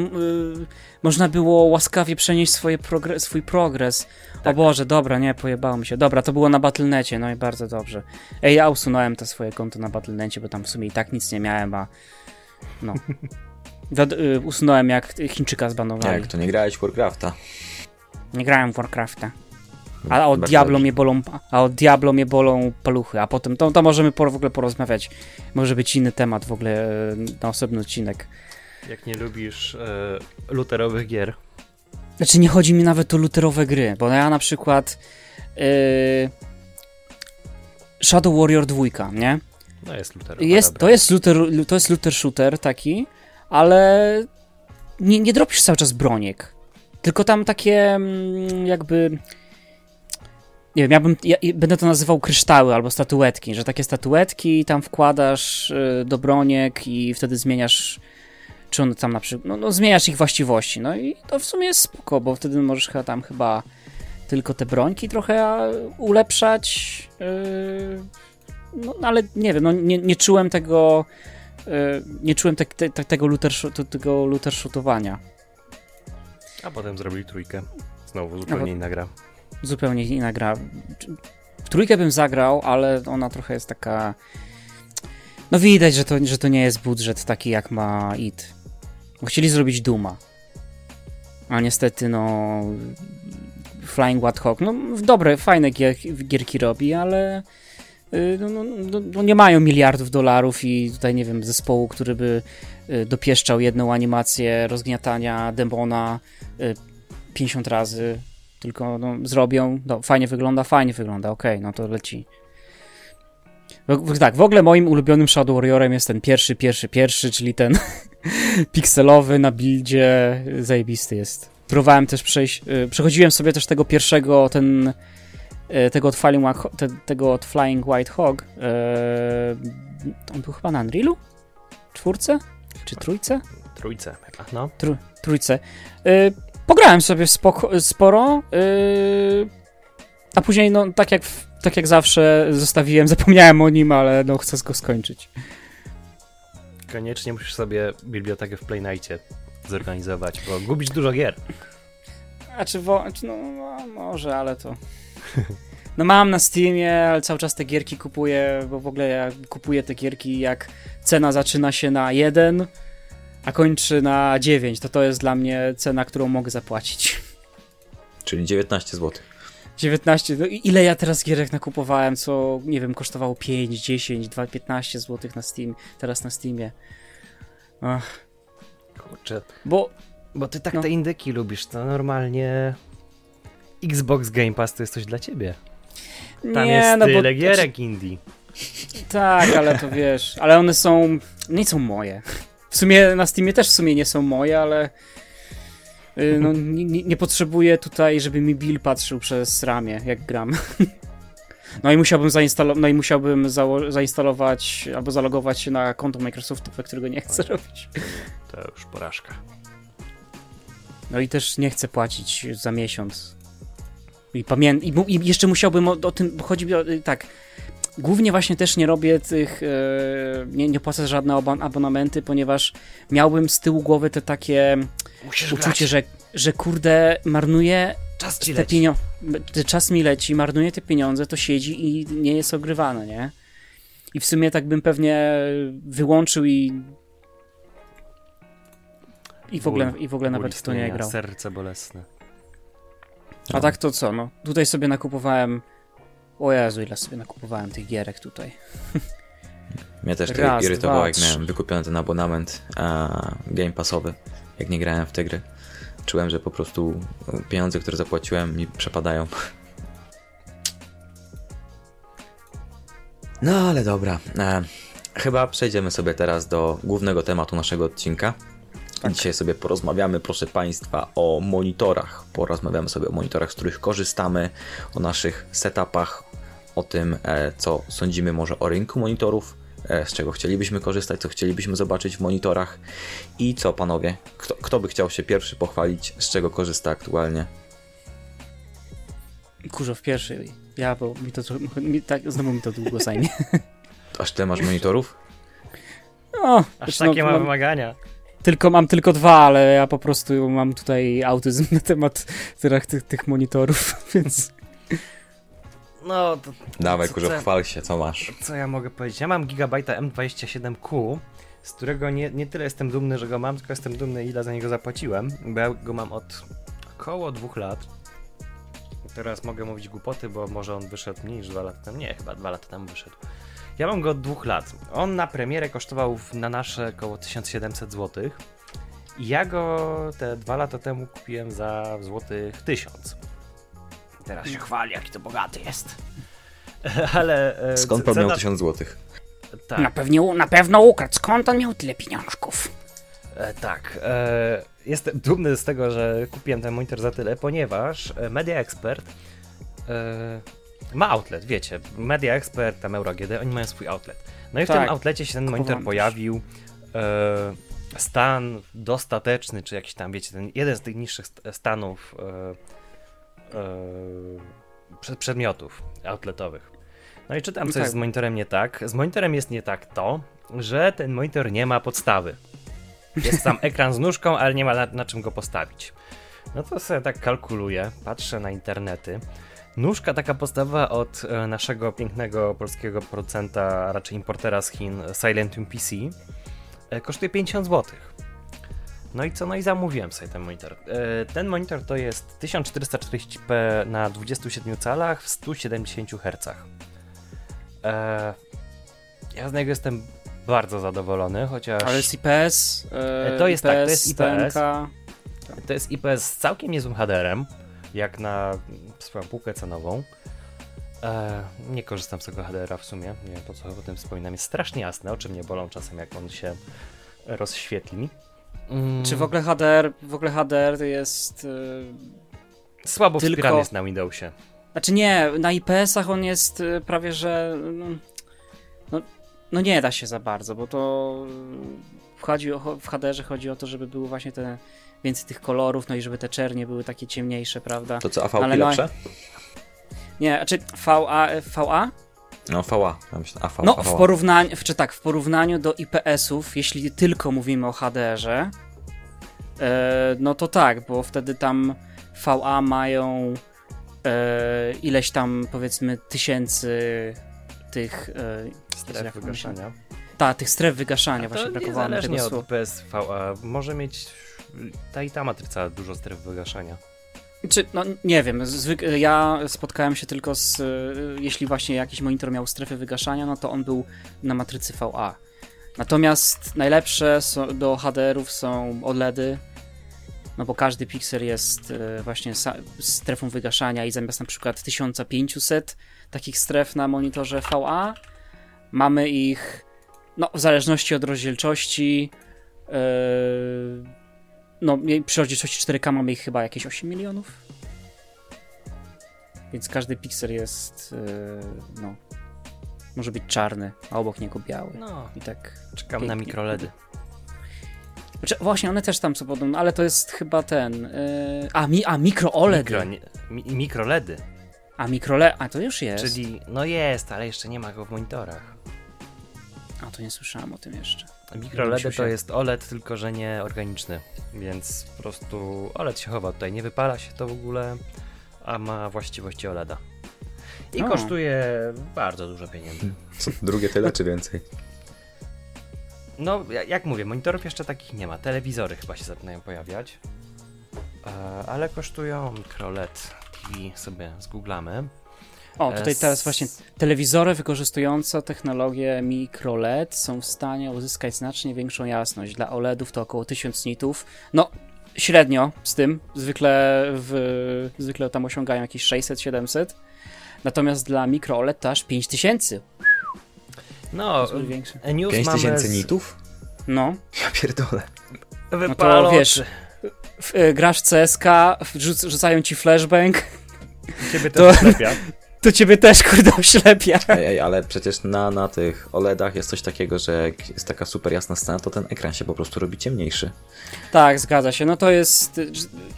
y, można było łaskawie przenieść swoje swój progres. O Tak. Boże, dobra, nie, pojebało mi się. Dobra, to było na Battle.necie, no i bardzo dobrze. Ej, ja usunąłem to swoje konto na Battle.necie, bo tam w sumie i tak nic nie miałem, a no. Wiad- y, usunąłem jak Chińczyka zbanowali. Jak to nie grałeś w Warcrafta? Nie grałem w Warcrafta. A od Bardzo Diablo mnie bolą, a od Diablo mnie bolą paluchy, a potem to, to możemy po, w ogóle porozmawiać. Może być inny temat w ogóle e, na osobny odcinek. Jak nie lubisz e, luterowych gier, Znaczy nie chodzi mi nawet o luterowe gry, bo ja na przykład yy, Shadow Warrior 2, nie? no jest luterowa. Jest, dobra. to, jest looter, to jest looter shooter taki, ale nie, nie dropisz cały czas broniek. Tylko tam takie mm, jakby... Nie wiem, ja, bym, ja będę to nazywał kryształy albo statuetki, że takie statuetki tam wkładasz y, do broniek i wtedy zmieniasz czy one tam na przykład, no, no zmieniasz ich właściwości, no i to w sumie jest spoko, bo wtedy możesz chyba tam chyba tylko te brońki trochę ulepszać, yy, no ale nie wiem, no nie, nie czułem tego, yy, nie czułem te, te, te, tego looter, tego looter shootowania. A potem zrobili trójkę. Znowu zupełnie inna gra. Zupełnie inna gra. W trójkę bym zagrał, ale ona trochę jest taka... No widać, że to, że to nie jest budżet taki jak ma IT. Chcieli zrobić Duma. A niestety no... Flying Wild Hawk, no dobre, fajne gier, gierki robi, ale y, no, no, no, no nie mają miliardów dolarów i tutaj nie wiem, zespołu, który by y, dopieszczał jedną animację rozgniatania demona y, 50 razy tylko no, zrobią, no, fajnie wygląda, fajnie wygląda, okej, no to leci. W- Tak, w ogóle moim ulubionym Shadow Warriorem jest ten pierwszy, pierwszy, pierwszy, czyli ten pikselowy na buildzie, zajebisty jest. Próbowałem też przejść, y, przechodziłem sobie też tego pierwszego, ten, y, tego od Flying, te, tego od Flying White Hog, y, on był chyba na Unrealu? Czwórce? Czy trójce? Trójce no. Tr- trójce. Y, pograłem sobie spoko- sporo, y, a później, no, tak jak, tak jak zawsze, zostawiłem, zapomniałem o nim, ale no, chcę go skończyć. Koniecznie musisz sobie bibliotekę w Playnightie zorganizować, bo gubisz dużo gier. A czy, wo- no, no, może, ale to... No mam na Steamie, ale cały czas te gierki kupuję, bo w ogóle ja kupuję te gierki jak cena zaczyna się na 1, a kończy na 9, to to jest dla mnie cena, którą mogę zapłacić. Czyli 19 zł. 19, no i ile ja teraz gierek nakupowałem, co nie wiem, kosztowało 5, 10, 2, 15 zł na Steam, teraz na Steamie. Ach, Kurczę, bo bo ty tak No. te indyki lubisz, to normalnie Xbox Game Pass to jest coś dla ciebie. Tam nie, jest no bo tyle gierek indie. tak, ale to wiesz, ale one są nie są moje. W sumie na Steamie też w sumie nie są moje, ale y, no, nie, nie- nie potrzebuję tutaj, żeby mi Bill patrzył przez ramię, jak gram. No i musiałbym zainstalować, no i musiałbym zainstalować albo zalogować się na konto Microsoftowe, którego nie chcę robić. To już porażka. No i też nie chcę płacić za miesiąc. I, pamię- i, mu- i jeszcze musiałbym o, o tym, bo chodzi mi o, y, tak, głównie właśnie też nie robię tych, e, nie, nie płacę żadne abonamenty, ponieważ miałbym z tyłu głowy te takie Musisz uczucie, że, że kurde, marnuję czas ci te leci. pieniądze, czas mi leci, marnuję te pieniądze, to siedzi i nie jest ogrywane, nie? I w sumie tak bym pewnie wyłączył i i w ogóle, Ból- i w ogóle nawet w to nie grał. Serce bolesne. A tak to co, no. Tutaj sobie nakupowałem. O Jezu, ile sobie nakupowałem tych gierek tutaj. Mnie też to Raz, irytowało, dwa, jak miałem wykupiony ten abonament a, Game Passowy, jak nie grałem w te gry. Czułem, że po prostu pieniądze, które zapłaciłem mi przepadają. No ale dobra. E, Chyba przejdziemy sobie teraz do głównego tematu naszego odcinka. Tak. Dzisiaj sobie porozmawiamy, proszę Państwa, o monitorach. Porozmawiamy sobie o monitorach, z których korzystamy, o naszych setupach, o tym, e, co sądzimy może o rynku monitorów, e, z czego chcielibyśmy korzystać, co chcielibyśmy zobaczyć w monitorach i co, panowie, kto, kto by chciał się pierwszy pochwalić, z czego korzysta aktualnie? Kurzo w pierwszej. Ja, bo mi to mi, tak, znowu mi to długo zajmie. Aż tyle masz monitorów? O, Aż znaczy, takie no, ma mam, wymagania. tylko, mam tylko dwa, ale ja po prostu mam tutaj autyzm na temat tych, tych monitorów, więc No, to Dawaj, kurze, co- chwal się, co masz? co ja mogę powiedzieć? Ja mam Gigabyte M27Q, z którego nie, nie tyle jestem dumny, że go mam, tylko jestem dumny, ile za niego zapłaciłem, bo ja go mam od około dwóch lat. Teraz mogę mówić głupoty, bo może on wyszedł mniej niż dwa lata temu. Nie, chyba dwa lata temu wyszedł. Ja mam go od dwóch lat. On na premierę kosztował na nasze około 1700 zł. I ja go te dwa lata temu kupiłem za złotych 1000. Teraz się chwali, jaki to bogaty jest. Ale. e, Skąd pan miał cena- 1000 złotych? Tak. na, pewnie, na pewno ukradł. Skąd on miał tyle pieniążków? E, tak. E, jestem dumny z tego, że kupiłem ten monitor za tyle, ponieważ e, Media Expert e, ma outlet, wiecie. Media Expert, tam EuroGD, oni mają swój outlet. No i w Tak. tym outlecie się ten monitor pojawił. E, stan dostateczny, czy jakiś tam, wiecie, ten jeden z tych niższych st- stanów przed- przedmiotów outletowych. No i czytam, No co tak. jest z monitorem nie tak. Z monitorem jest nie tak to, że ten monitor nie ma podstawy. Jest tam ekran z nóżką, ale nie ma na, na czym go postawić. No to sobie tak kalkuluję, patrzę na internety. Nóżka taka podstawowa od e, naszego pięknego polskiego producenta, raczej importera z Chin, Silentium PC, e, kosztuje 50 zł. No i co? No i zamówiłem sobie ten monitor. E, ten monitor to jest 1440p na 27 calach w 170 Hz. E, ja z niego jestem bardzo zadowolony, chociaż... Ale jest IPS. E, To jest tak, to jest IPS. To jest IPS z całkiem niezłym HDR-em, jak na swoją półkę cenową. E, nie korzystam z tego HDR-a w sumie, nie wiem po co o tym wspominam. Jest strasznie jasne, oczy mnie bolą czasem, jak on się rozświetli. Mm, Czy w ogóle HDR, w ogóle HDR jest... e, Słabo tylko- wspierany jest na Windowsie. Znaczy nie, na IPS-ach on jest y, prawie, że no, no, no nie da się za bardzo, bo to chodzi o, w HDR-ze chodzi o to, żeby były właśnie te więcej tych kolorów, no i żeby te czernie były takie ciemniejsze, prawda? To co, Ale no- lepsze? Nie, znaczy VA, VA? No, VA. Ja myślę, AV, No, VA. w porównaniu, czy tak, w porównaniu do IPS-ów, jeśli tylko mówimy o HDR-ze, e, no to tak, bo wtedy tam VA mają e, ileś tam, powiedzmy, tysięcy tych... E, Stref wygaszania. Tak, tych stref wygaszania, A właśnie to brakowało mi tego od słowa. IPS VA może mieć ta i ta matryca dużo stref wygaszania. Czy, no nie wiem, zwyk- ja spotkałem się tylko z, y, jeśli właśnie jakiś monitor miał strefy wygaszania, no to on był na matrycy VA. Natomiast najlepsze do HDR-ów są OLEDy, no bo każdy piksel jest y, właśnie strefą wygaszania i zamiast na przykład 1500 takich stref na monitorze VA, mamy ich, no w zależności od rozdzielczości, yy, no, przy rozdzielczości 4K mamy ich chyba jakieś 8 milionów. Więc każdy piksel jest, yy, no, może być czarny, a obok niego biały. No, I tak. czekam na Pięknie. mikroledy. Znaczy, właśnie, one też tam są podobne, ale to jest chyba ten. Yy, a, mi, a mikro OLED. Mikro, nie, mi, mikroledy. A mikrole. A to już jest. Czyli, no jest, ale jeszcze nie ma go w monitorach. A to nie słyszałem o tym jeszcze. MicroLED to jest OLED, tylko że nie organiczny, więc po prostu OLED się chowa tutaj, nie wypala się to w ogóle, a ma właściwości OLEDa. I O. kosztuje bardzo dużo pieniędzy. Co, drugie tyle czy więcej? No, ja- jak mówię, monitorów jeszcze takich nie ma. Telewizory chyba się zaczynają pojawiać. E, ale kosztują MicroLED TV sobie zgooglamy. O, tutaj Es- teraz właśnie telewizory wykorzystujące technologię microLED są w stanie uzyskać znacznie większą jasność. Dla OLEDów to około 1000 nitów. No, średnio z tym. Zwykle, w, zwykle tam osiągają jakieś 600-700. Natomiast dla micro OLED to aż 5000. No, jest dużo większy. news 5000 mamy z... nitów? No, Ja pierdolę. no Wypalało to wiesz, w, y, grasz CSK, rzuc, rzucają ci flashbang, Ciebie to- też to... to ciebie też kurde oślepia. Ej, ej, ale przecież na, na tych OLEDach jest coś takiego, że jak jest taka super jasna scena, to ten ekran się po prostu robi ciemniejszy. Tak, zgadza się. No to jest.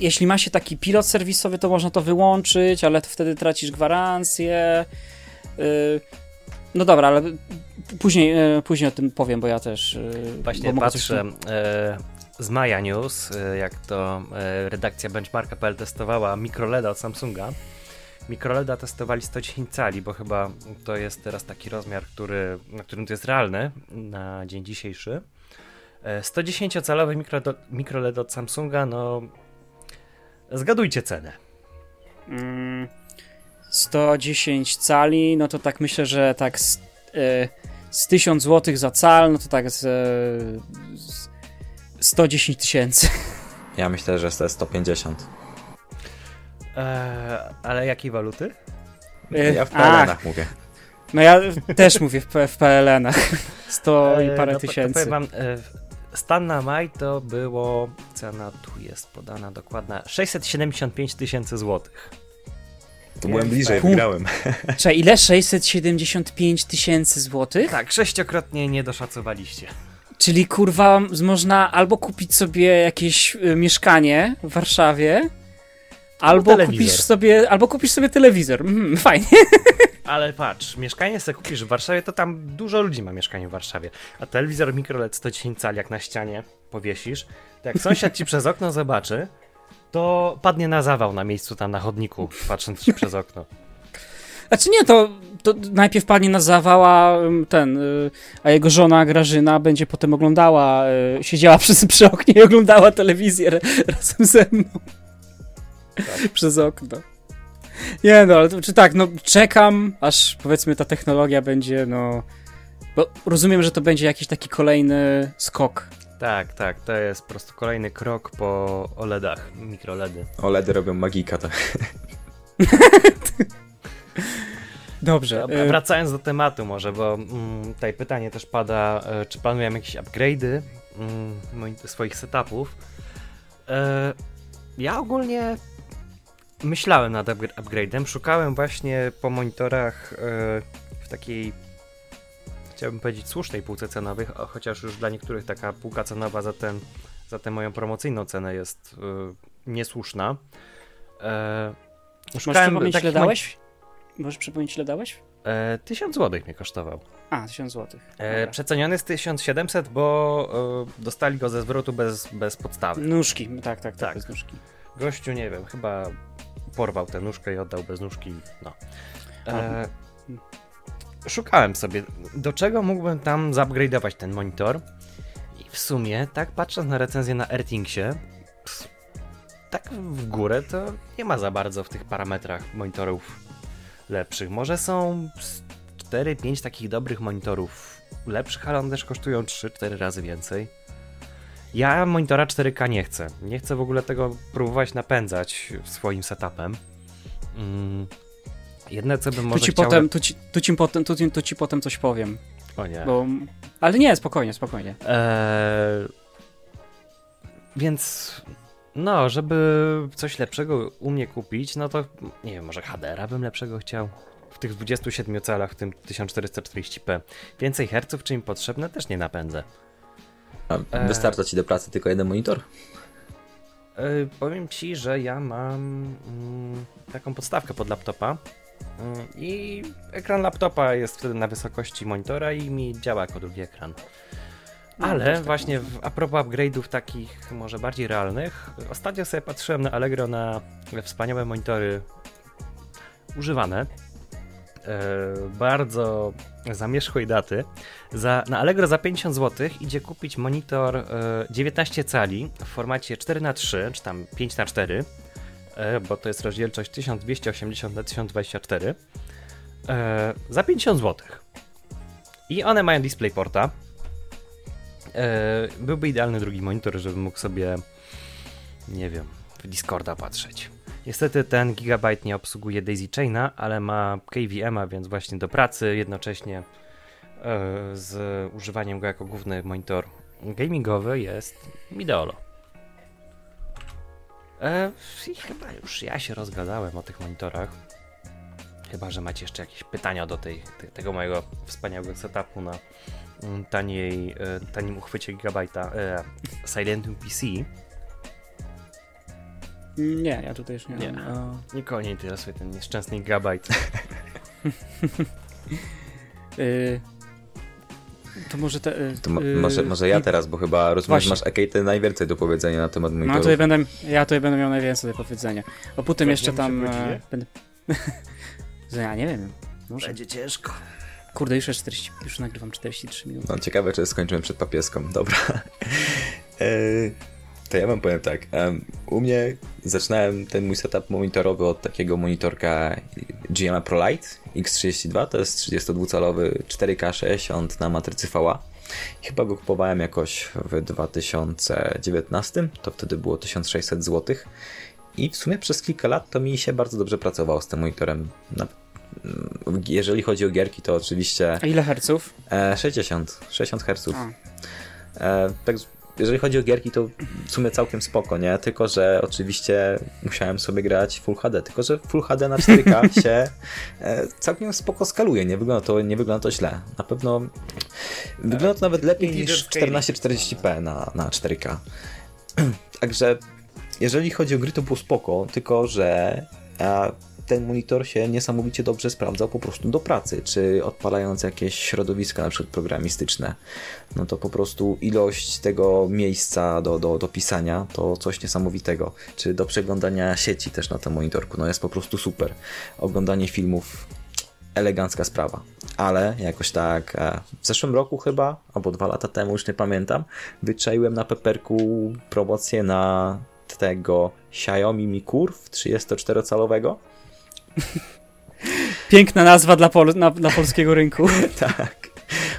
Jeśli ma się taki pilot serwisowy, to można to wyłączyć, ale to wtedy tracisz gwarancję. Y, No dobra, ale później, y, później o tym powiem, bo ja też. y, Właśnie coś patrzę e, z Maja News, e, jak to e, redakcja benchmarka.pl testowała mikroleda od Samsunga. Mikroleda testowali 110 cali, bo chyba to jest teraz taki rozmiar, który, na którym to jest realny na dzień dzisiejszy. E, 110-calowy mikro, mikroled od Samsunga, no zgadujcie cenę. Mm, 110 cali, no to tak myślę, że tak z, y, z 1000 zł za cal, no to tak z, y, z 110 tysięcy. Ja myślę, że to jest 150. E, ale jakiej waluty? Ja w PLN-ach mówię. No ja też mówię w, w PLN-ach. 100 i E, parę no, To tysięcy. powiem wam, e, stan na maj to było, cena tu jest podana dokładna, 675 tysięcy złotych. To byłem bliżej, Pu- wygrałem. Czekaj, ile? 675 tysięcy złotych? Tak, sześciokrotnie nie doszacowaliście. Czyli kurwa, można albo kupić sobie jakieś y, mieszkanie w Warszawie, albo telewizor. kupisz sobie, albo kupisz sobie telewizor. Mhm, fajnie. Ale patrz, mieszkanie sobie kupisz w Warszawie, to tam dużo ludzi ma mieszkanie w Warszawie. A telewizor mikroLED 110 cali jak na ścianie powiesisz, to jak sąsiad ci przez okno zobaczy, to padnie na zawał na miejscu tam na chodniku, patrząc ci przez okno. Znaczy nie, to, to najpierw padnie na zawała ym, ten, y, a jego żona Grażyna będzie potem oglądała, y, siedziała przy, przy oknie i oglądała telewizję razem ze mną. Przez okno. Nie no, ale to, czy tak, no czekam, aż powiedzmy ta technologia będzie, no... Bo rozumiem, że to będzie jakiś taki kolejny skok. Tak, tak, to jest po prostu kolejny krok po OLEDach, mikroledy. OLEDy robią magika, tak. Dobrze. Y, wracając do tematu może, bo mm, tutaj pytanie też pada, e, czy planujemy jakieś upgrade'y mm, swoich setupów. E, ja ogólnie myślałem nad upgra- upgrade'em, szukałem właśnie po monitorach e, w takiej, chciałbym powiedzieć, słusznej półce cenowej, chociaż już dla niektórych taka półka cenowa za, ten, za tę moją promocyjną cenę jest e, niesłuszna. E, Możesz przypomnieć, ile dałeś? Możesz przypomnieć, ile dałeś? E, 1000 zł mnie kosztował. A, 1000 zł. E, przeceniony jest 1700, bo e, dostali go ze zwrotu bez, bez podstawy. Nóżki, tak, tak, tak, Tak. bez nóżki. Gościu, nie wiem, chyba porwał tę nóżkę i oddał bez nóżki. No. E, szukałem sobie, do czego mógłbym tam zupgrade'ować ten monitor. I w sumie, tak patrząc na recenzję na Airthingsie, ps, tak w górę to nie ma za bardzo w tych parametrach monitorów lepszych. Może są 4-5 takich dobrych monitorów lepszych, ale one też kosztują 3-4 razy więcej. Ja monitora 4K nie chcę. Nie chcę w ogóle tego próbować napędzać swoim setupem. Mm. Jedne co bym Tu może ci, chciał... potem, tu, ci, tu, ci potem, tu, ci- tu ci potem coś powiem. O nie. Bo, ale nie, spokojnie, spokojnie. Eee, więc no, żeby coś lepszego u mnie kupić, no to nie wiem, może HDR-a bym lepszego chciał. W tych 27 calach, w tym 1440p. Więcej herców, czy mi potrzebne, też nie napędzę. A E. wystarcza ci do pracy tylko jeden monitor? Eee, powiem ci, że ja mam mm, taką podstawkę pod laptopa. Mm, I ekran laptopa jest wtedy na wysokości monitora i mi działa jako drugi ekran. No, Ale tak właśnie w, a propos upgrade'ów takich może bardziej realnych, ostatnio sobie patrzyłem na Allegro na wspaniałe monitory używane. E, bardzo zamierzchłej daty. Za, na Allegro za 50 zł idzie kupić monitor e, 19 cali w formacie 4x3 czy tam 5x4, e, bo to jest rozdzielczość 1280 na 1024 e, za 50 zł. I one mają DisplayPorta. E, byłby idealny drugi monitor, żebym mógł sobie, nie wiem, w Discorda patrzeć. Niestety ten Gigabyte nie obsługuje Daisy Chaina, ale ma KVM-a, więc właśnie do pracy jednocześnie z używaniem go jako główny monitor gamingowy jest Midolo. E, I chyba już ja się rozgadałem o tych monitorach. Chyba, że macie jeszcze jakieś pytania do tej, te, tego mojego wspaniałego setupu na mm, taniej, e, tanim uchwycie gigabajta e, Silentium PC. Nie, ja tutaj już nie, Nie. mam. O, Nikogo nie interesuje ten nieszczęsny gigabajt. y, to może te. y, To y, może, może ja i- teraz, bo chyba rozumiem, masz Ekate najwięcej do powiedzenia na temat No monitorów. tutaj będę, ja tutaj będę miał najwięcej do powiedzenia. A potem jeszcze tam. E, godzinie? będę... Że ja nie wiem. Może. Będzie ciężko. Kurde, już, jest 40, już nagrywam 43 minuty. No ciekawe, czy skończymy przed papieską. Dobra. To ja wam powiem tak. u mnie zaczynałem ten mój setup monitorowy od takiego monitorka GMA ProLite X32. To jest 32-calowy 4K 60 na matrycy VA. Chyba go kupowałem jakoś w 2019. To wtedy było 1600 zł. I w sumie przez kilka lat to mi się bardzo dobrze pracowało z tym monitorem. Jeżeli chodzi o gierki, to oczywiście A ile herców? E, 60, 60 Hz. A, E, tak, jeżeli chodzi o gierki, to w sumie całkiem spoko, nie? Tylko, że oczywiście musiałem sobie grać Full HD, tylko, że Full HD na 4K się e, całkiem spoko skaluje, nie wygląda, to, nie wygląda to źle. Na pewno wygląda to nawet lepiej niż scaling. 1440p na, na 4K. Także jeżeli chodzi o gry, to było spoko, tylko że ten monitor się niesamowicie dobrze sprawdzał po prostu do pracy, czy odpalając jakieś środowiska na przykład programistyczne, no to po prostu ilość tego miejsca do, do, do pisania to coś niesamowitego, czy do przeglądania sieci też na tym monitorku, no jest po prostu super. Oglądanie filmów elegancka sprawa. Ale jakoś tak e, w zeszłym roku chyba, albo dwa lata temu, już nie pamiętam, wyczaiłem na Peperku promocję na tego Xiaomi Mi Curve 34-calowego. Piękna nazwa dla, pol na, dla polskiego rynku. tak.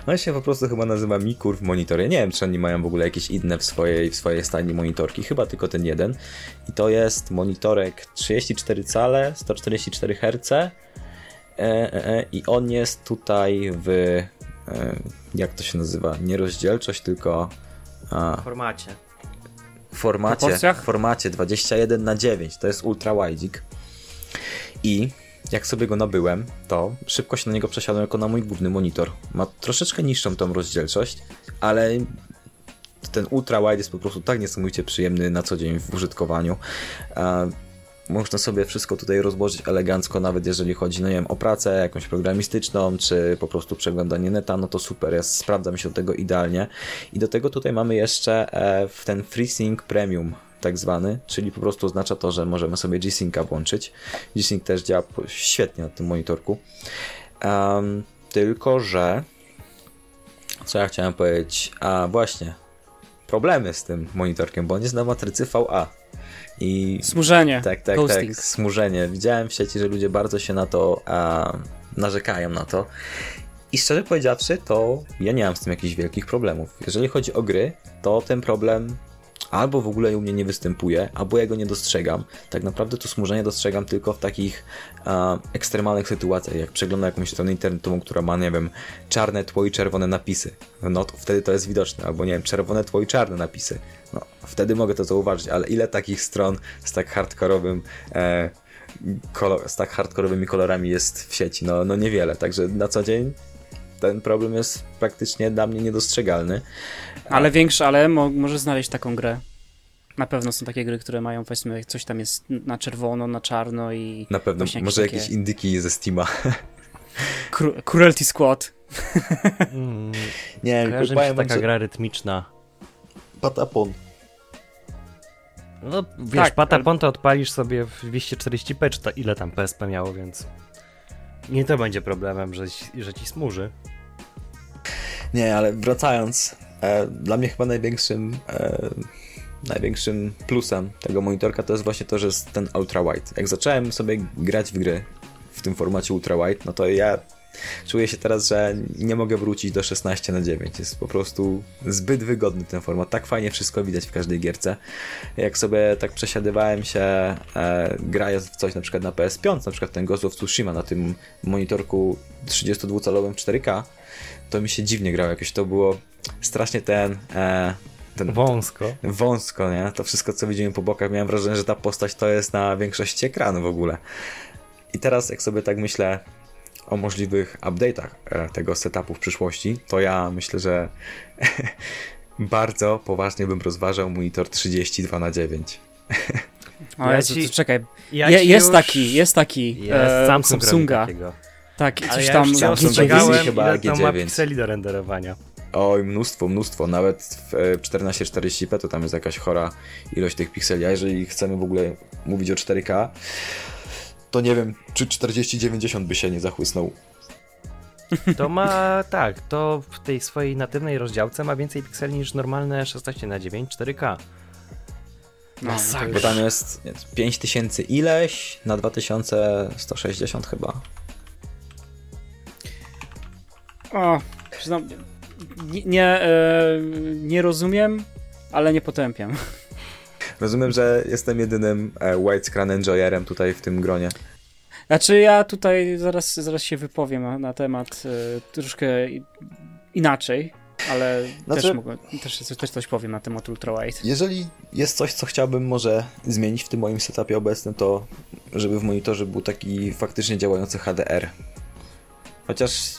On się po prostu chyba nazywa Mi Curve Monitor. Ja nie wiem, czy oni mają w ogóle jakieś inne w swojej, w swojej stajni monitorki. Chyba tylko ten jeden. I to jest monitorek 34 cale, 144 Hz. E, e, e, I on jest tutaj w. E, jak to się nazywa? Nie rozdzielczość, tylko. A, W formacie. w formacie, w formacie 21 na 9 to jest ultra widzik i jak sobie go nabyłem, to szybko się na niego przesiadłem jako na mój główny monitor. Ma troszeczkę niższą tą rozdzielczość, ale ten ultra wide jest po prostu tak niesamowicie przyjemny na co dzień w użytkowaniu. Można sobie wszystko tutaj rozłożyć elegancko, nawet jeżeli chodzi, no nie wiem, o pracę jakąś programistyczną, czy po prostu przeglądanie neta, no to super, ja sprawdzam się do tego idealnie. I do tego tutaj mamy jeszcze e, ten FreeSync Premium, tak zwany, czyli po prostu oznacza to, że możemy sobie G-Synca włączyć. G-Sync też działa świetnie na tym monitorku. Em, tylko, że co ja chciałem powiedzieć? A właśnie, problemy z tym monitorkiem, bo on jest na matrycy VA. I Smużenie. tak, tak, tak, smużenie. Widziałem w sieci, że ludzie bardzo się na to a, narzekają na to. I szczerze powiedziawszy, to ja nie mam z tym jakichś wielkich problemów. Jeżeli chodzi o gry, to ten problem albo w ogóle u mnie nie występuje, albo ja go nie dostrzegam. Tak naprawdę to smużenie dostrzegam tylko w takich a, ekstremalnych sytuacjach, jak przeglądam jakąś stronę internetową, która ma, nie wiem, czarne tło i czerwone napisy. No to wtedy to jest widoczne, albo nie wiem, czerwone tło i czarne napisy. No, wtedy mogę to zauważyć, ale ile takich stron z tak hardkorowym e, kolor, z tak hardkorowymi kolorami jest w sieci? No, no niewiele, także na co dzień ten problem jest praktycznie dla mnie niedostrzegalny. Ale większe, ale mo możesz znaleźć taką grę. Na pewno są takie gry, które mają, powiedzmy, coś tam jest na czerwono, na czarno i Na pewno, jakieś może takie- jakieś indyki ze Steama. Cru Cruelty Squad. Mm, Nie, kojarzy mi się taka gra rytmiczna. Patapon. No wiesz, Tak, Patapon to odpalisz sobie w 240p, czy to ile tam PSP miało, więc nie to będzie problemem, że, ci- że ci smuży. Nie, ale wracając, dla mnie chyba największym e, największym plusem tego monitorka to jest właśnie to, że jest ten ultra wide. Jak zacząłem sobie grać w gry w tym formacie ultra wide, no to ja Czuję się teraz, że nie mogę wrócić do 16 na 9. Jest po prostu zbyt wygodny ten format. Tak fajnie wszystko widać w każdej gierce. Jak sobie tak przesiadywałem się e, grając w coś na przykład na PS5, na przykład ten Ghost of Tsushima na tym monitorku 32-calowym 4K, to mi się dziwnie grało. Jakoś to było strasznie ten... E, ten wąsko. Wąsko, nie? To wszystko, co widzimy po bokach, miałem wrażenie, że ta postać to jest na większości ekranu w ogóle. I teraz, jak sobie tak myślę o możliwych update'ach e, tego setupu w przyszłości, to ja myślę, że bardzo poważnie bym rozważał monitor 32 na 9 O, ja ci... czekaj. Ja Je, jest, już... taki, jest taki, jest e, Samsung Samsunga. Tak, i coś ja tam... Samsung chyba ile to ma pikseli do renderowania. Oj, mnóstwo, mnóstwo. Nawet w 1440p to tam jest jakaś chora ilość tych pikseli. A jeżeli chcemy w ogóle mówić o 4K, to nie wiem, czy 4090 by się nie zachłysnął. To ma, tak, to w tej swojej natywnej rozdziałce ma więcej pikseli niż normalne 16 na 9 4K. No, Bo tam jest 5000 ileś na 2160 chyba. O, nie, nie, e, nie rozumiem, ale nie potępiam. Rozumiem, że jestem jedynym e, widescreen enjoyerem tutaj w tym gronie. Znaczy ja tutaj zaraz, zaraz się wypowiem na, na temat y, troszkę inaczej, ale znaczy, też, mogę, też, też coś powiem na temat ultrawide. Jeżeli jest coś, co chciałbym może zmienić w tym moim setupie obecnym, to żeby w monitorze był taki faktycznie działający HDR. Chociaż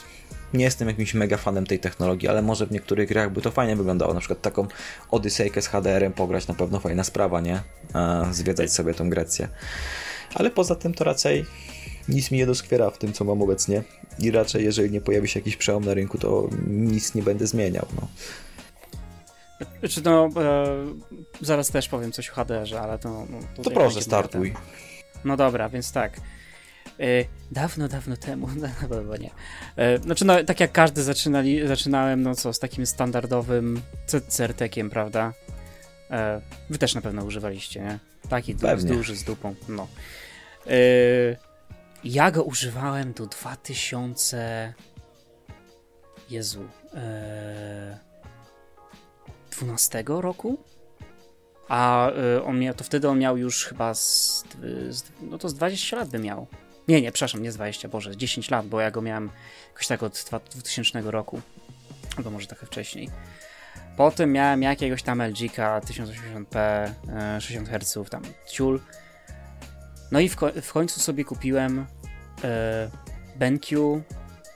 nie jestem jakimś mega fanem tej technologii, ale może w niektórych grach by to fajnie wyglądało. Na przykład taką Odysseykę z HDR-em pograć na pewno fajna sprawa, nie? Zwiedzać sobie tą Grecję. Ale poza tym to raczej nic mi nie doskwiera w tym, co mam obecnie. I raczej, jeżeli nie pojawi się jakiś przełom na rynku, to nic nie będę zmieniał. No. Znaczy, no, e, zaraz też powiem coś o HDR-ze, ale to. No, to, to proszę, startuj. No dobra, więc tak. E, dawno, dawno temu, no, nie. E, znaczy, no, tak jak każdy zaczynali, zaczynałem, no co, z takim standardowym CRT-kiem, prawda? E, wy też na pewno używaliście, nie? Taki Pewnie. duży z dupą, no. Ja go używałem do 2000. Jezu. E, 12 roku? A on miał, to wtedy on miał już chyba. Z, z, no to z 20 lat by miał. Nie, nie, przepraszam, nie z 20, Boże, z 10 lat, bo ja go miałem jakoś tak od 2000 roku. Albo może trochę wcześniej. Potem miałem jakiegoś tam LG-ka 1080p, 60 Hz, tam ciul. No i w, w końcu sobie kupiłem e, BenQ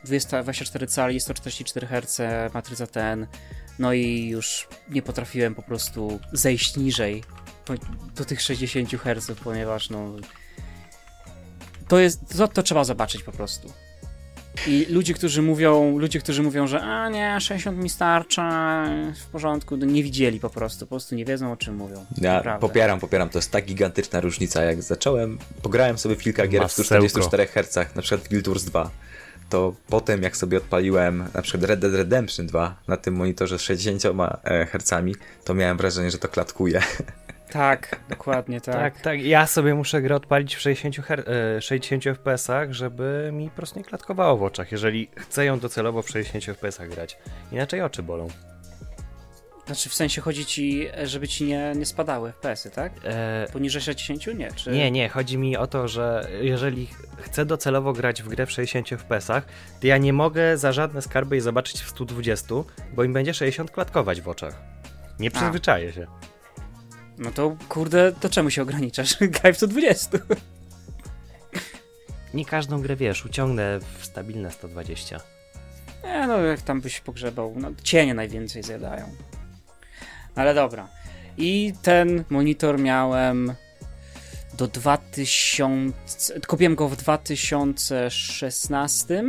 24 cali, 144 Hz, matryca ten. No i już nie potrafiłem po prostu zejść niżej do tych 60 Hz, ponieważ no to jest, to, to trzeba zobaczyć po prostu. I ludzie, którzy mówią, ludzie, którzy mówią, że a nie, 60 mi starcza, w porządku, no nie widzieli po prostu, po prostu nie wiedzą o czym mówią. Ja naprawdę. popieram, popieram, to jest tak gigantyczna różnica, jak zacząłem, pograłem sobie w kilka gier Masełko. w 144 Hz, na przykład Guild Wars 2, to potem jak sobie odpaliłem na przykład Red Dead Redemption 2 na tym monitorze z 60 Hz, to miałem wrażenie, że to klatkuje. Tak, dokładnie tak. tak. Tak, ja sobie muszę grę odpalić w 60, her- 60 fps-ach, żeby mi po prostu nie klatkowało w oczach, jeżeli chcę ją docelowo w 60 fps-ach grać. Inaczej oczy bolą. Znaczy w sensie chodzi ci, żeby ci nie, nie spadały FPS-y, tak? E... Poniżej 60? Nie, czy... Nie, nie, chodzi mi o to, że jeżeli chcę docelowo grać w grę w 60 fps-ach, to ja nie mogę za żadne skarby jej zobaczyć w 120, bo im będzie 60 klatkować w oczach. Nie przyzwyczaję się. No to kurde, to czemu się ograniczasz? Graj w 120. Nie każdą grę wiesz, uciągnę w stabilne 120. Nie no, jak tam byś pogrzebał, no cienie najwięcej zjadają. Ale dobra. I ten monitor miałem do 2000. Kupiłem go w 2016. Yy,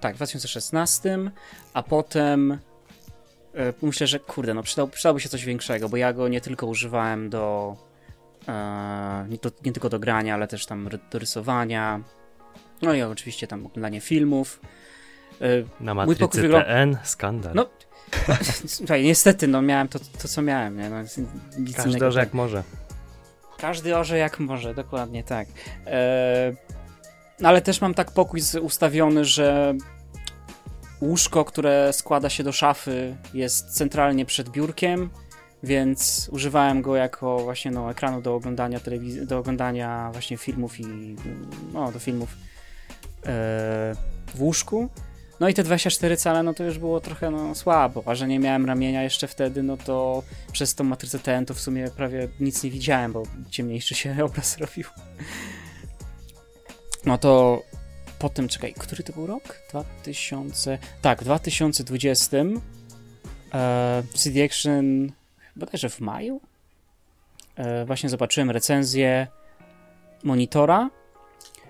tak, w 2016, a potem E, myślę, że kurde, no przydał, przydałoby się coś większego, bo ja go nie tylko używałem do, e, nie, to, nie tylko do grania, ale też tam do rysowania, no i oczywiście tam oglądanie filmów. E, Na matrycy wygląda... TN, skandal. No, słuchaj, niestety, no miałem to, to co miałem, nie? No, nic Każdy orze jak może. Każdy orze jak może, dokładnie tak. E, ale też mam tak pokój ustawiony, że łóżko, które składa się do szafy, jest centralnie przed biurkiem, więc używałem go jako właśnie no, ekranu do oglądania telewizji, do oglądania właśnie filmów i no, do filmów yy, w łóżku. No i te 24 cale, no to już było trochę no, słabo, a że nie miałem ramienia jeszcze wtedy, no to przez tą matrycę TN to w sumie prawie nic nie widziałem, bo ciemniejszy się obraz robił. No to po tym, czekaj, który to był rok? 2000, tak, w 2020 e, CD Action bodajże w maju e, właśnie zobaczyłem recenzję monitora,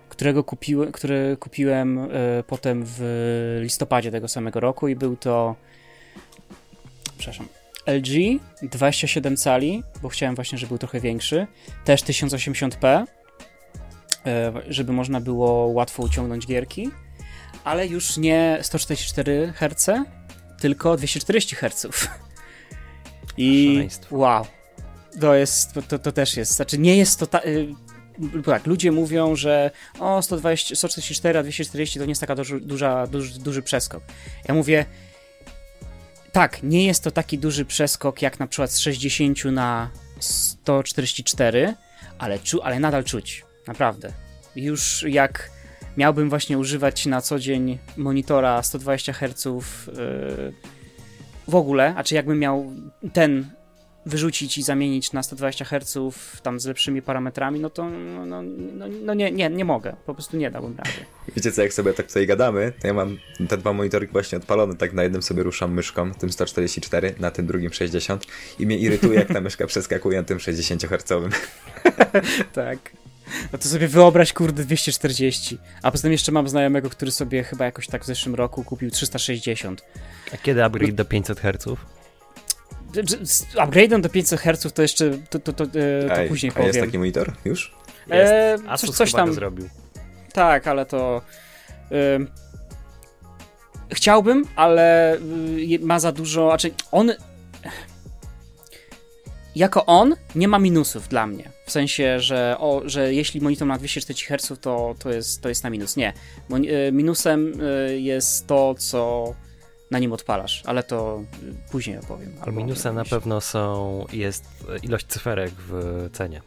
którego kupiłem, który kupiłem e, potem w listopadzie tego samego roku i był to przepraszam, LG 27 cali, bo chciałem właśnie, żeby był trochę większy, też 1080p, e, żeby można było łatwo uciągnąć gierki, ale już nie 144 Hz, tylko 240 Hz. I wow, to jest, to, to też jest, znaczy nie jest to, ta, y, tak, ludzie mówią, że o 120, 144, a 240 to nie jest taka duży, duża, duży, duży przeskok. Ja mówię, tak, nie jest to taki duży przeskok jak na przykład z 60 na 144, ale, czu, ale nadal czuć, naprawdę. Już jak miałbym właśnie używać na co dzień monitora 120 Hz yy, w ogóle, a czy jakbym miał ten wyrzucić i zamienić na 120 Hz tam z lepszymi parametrami, no to no, no, no, no, nie, nie, nie mogę. Po prostu nie dałbym rady. Wiecie co, jak sobie tak tutaj gadamy, to ja mam te dwa monitory właśnie odpalone, tak na jednym sobie ruszam myszką, tym 144, na tym drugim 60 i mnie irytuje, jak ta myszka przeskakuje na tym 60 Hz. tak. No to sobie wyobraź, kurde, 240. A poza tym jeszcze mam znajomego, który sobie chyba jakoś tak w zeszłym roku kupił 360. A kiedy upgrade do 500 Hz? upgrade'em do 500 Hz to jeszcze to, to, to, to Ej, później powiem. A jest taki monitor już? E, coś, coś tam zrobił. Tak, ale to e, chciałbym, ale y, ma za dużo, znaczy on jako on nie ma minusów dla mnie. W sensie, że, o, że jeśli monitor ma 240 Hz, to, to, jest, to jest na minus. Nie. E, minusem e, jest to, co na nim odpalasz, ale to później opowiem. Albo Minusem na pewno są, jest ilość cyferek w cenie.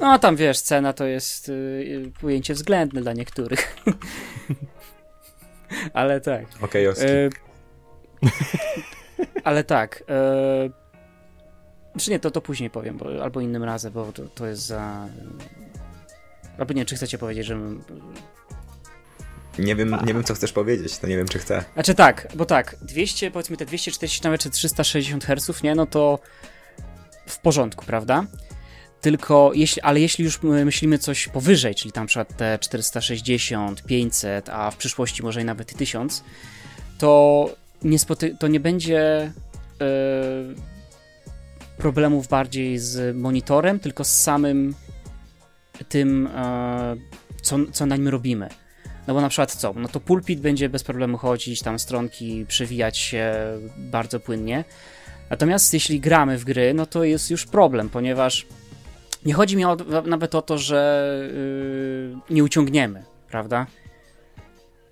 No a tam wiesz, cena to jest y, pojęcie względne dla niektórych. ale tak. Okej, okay, y, Ale tak. Y, czy nie, to, to później powiem, bo, albo innym razem, bo to, to jest za... Albo nie, czy chcecie powiedzieć, że nie wiem, nie wiem, co chcesz powiedzieć, to nie wiem, czy chcę. Znaczy tak, bo tak, 200, powiedzmy te 240 nawet czy 360 Hz, nie, no to w porządku, prawda? Tylko jeśli, ale jeśli już myślimy coś powyżej, czyli tam przykład te 460, 500, a w przyszłości może i nawet 1000, to nie, spoty- to nie będzie yy, problemów bardziej z monitorem, tylko z samym tym, yy, co, co na nim robimy. No bo na przykład co? No to pulpit będzie bez problemu chodzić, tam stronki przewijać się bardzo płynnie. Natomiast jeśli gramy w gry, no to jest już problem, ponieważ nie chodzi mi o, nawet o to, że yy, nie uciągniemy, prawda?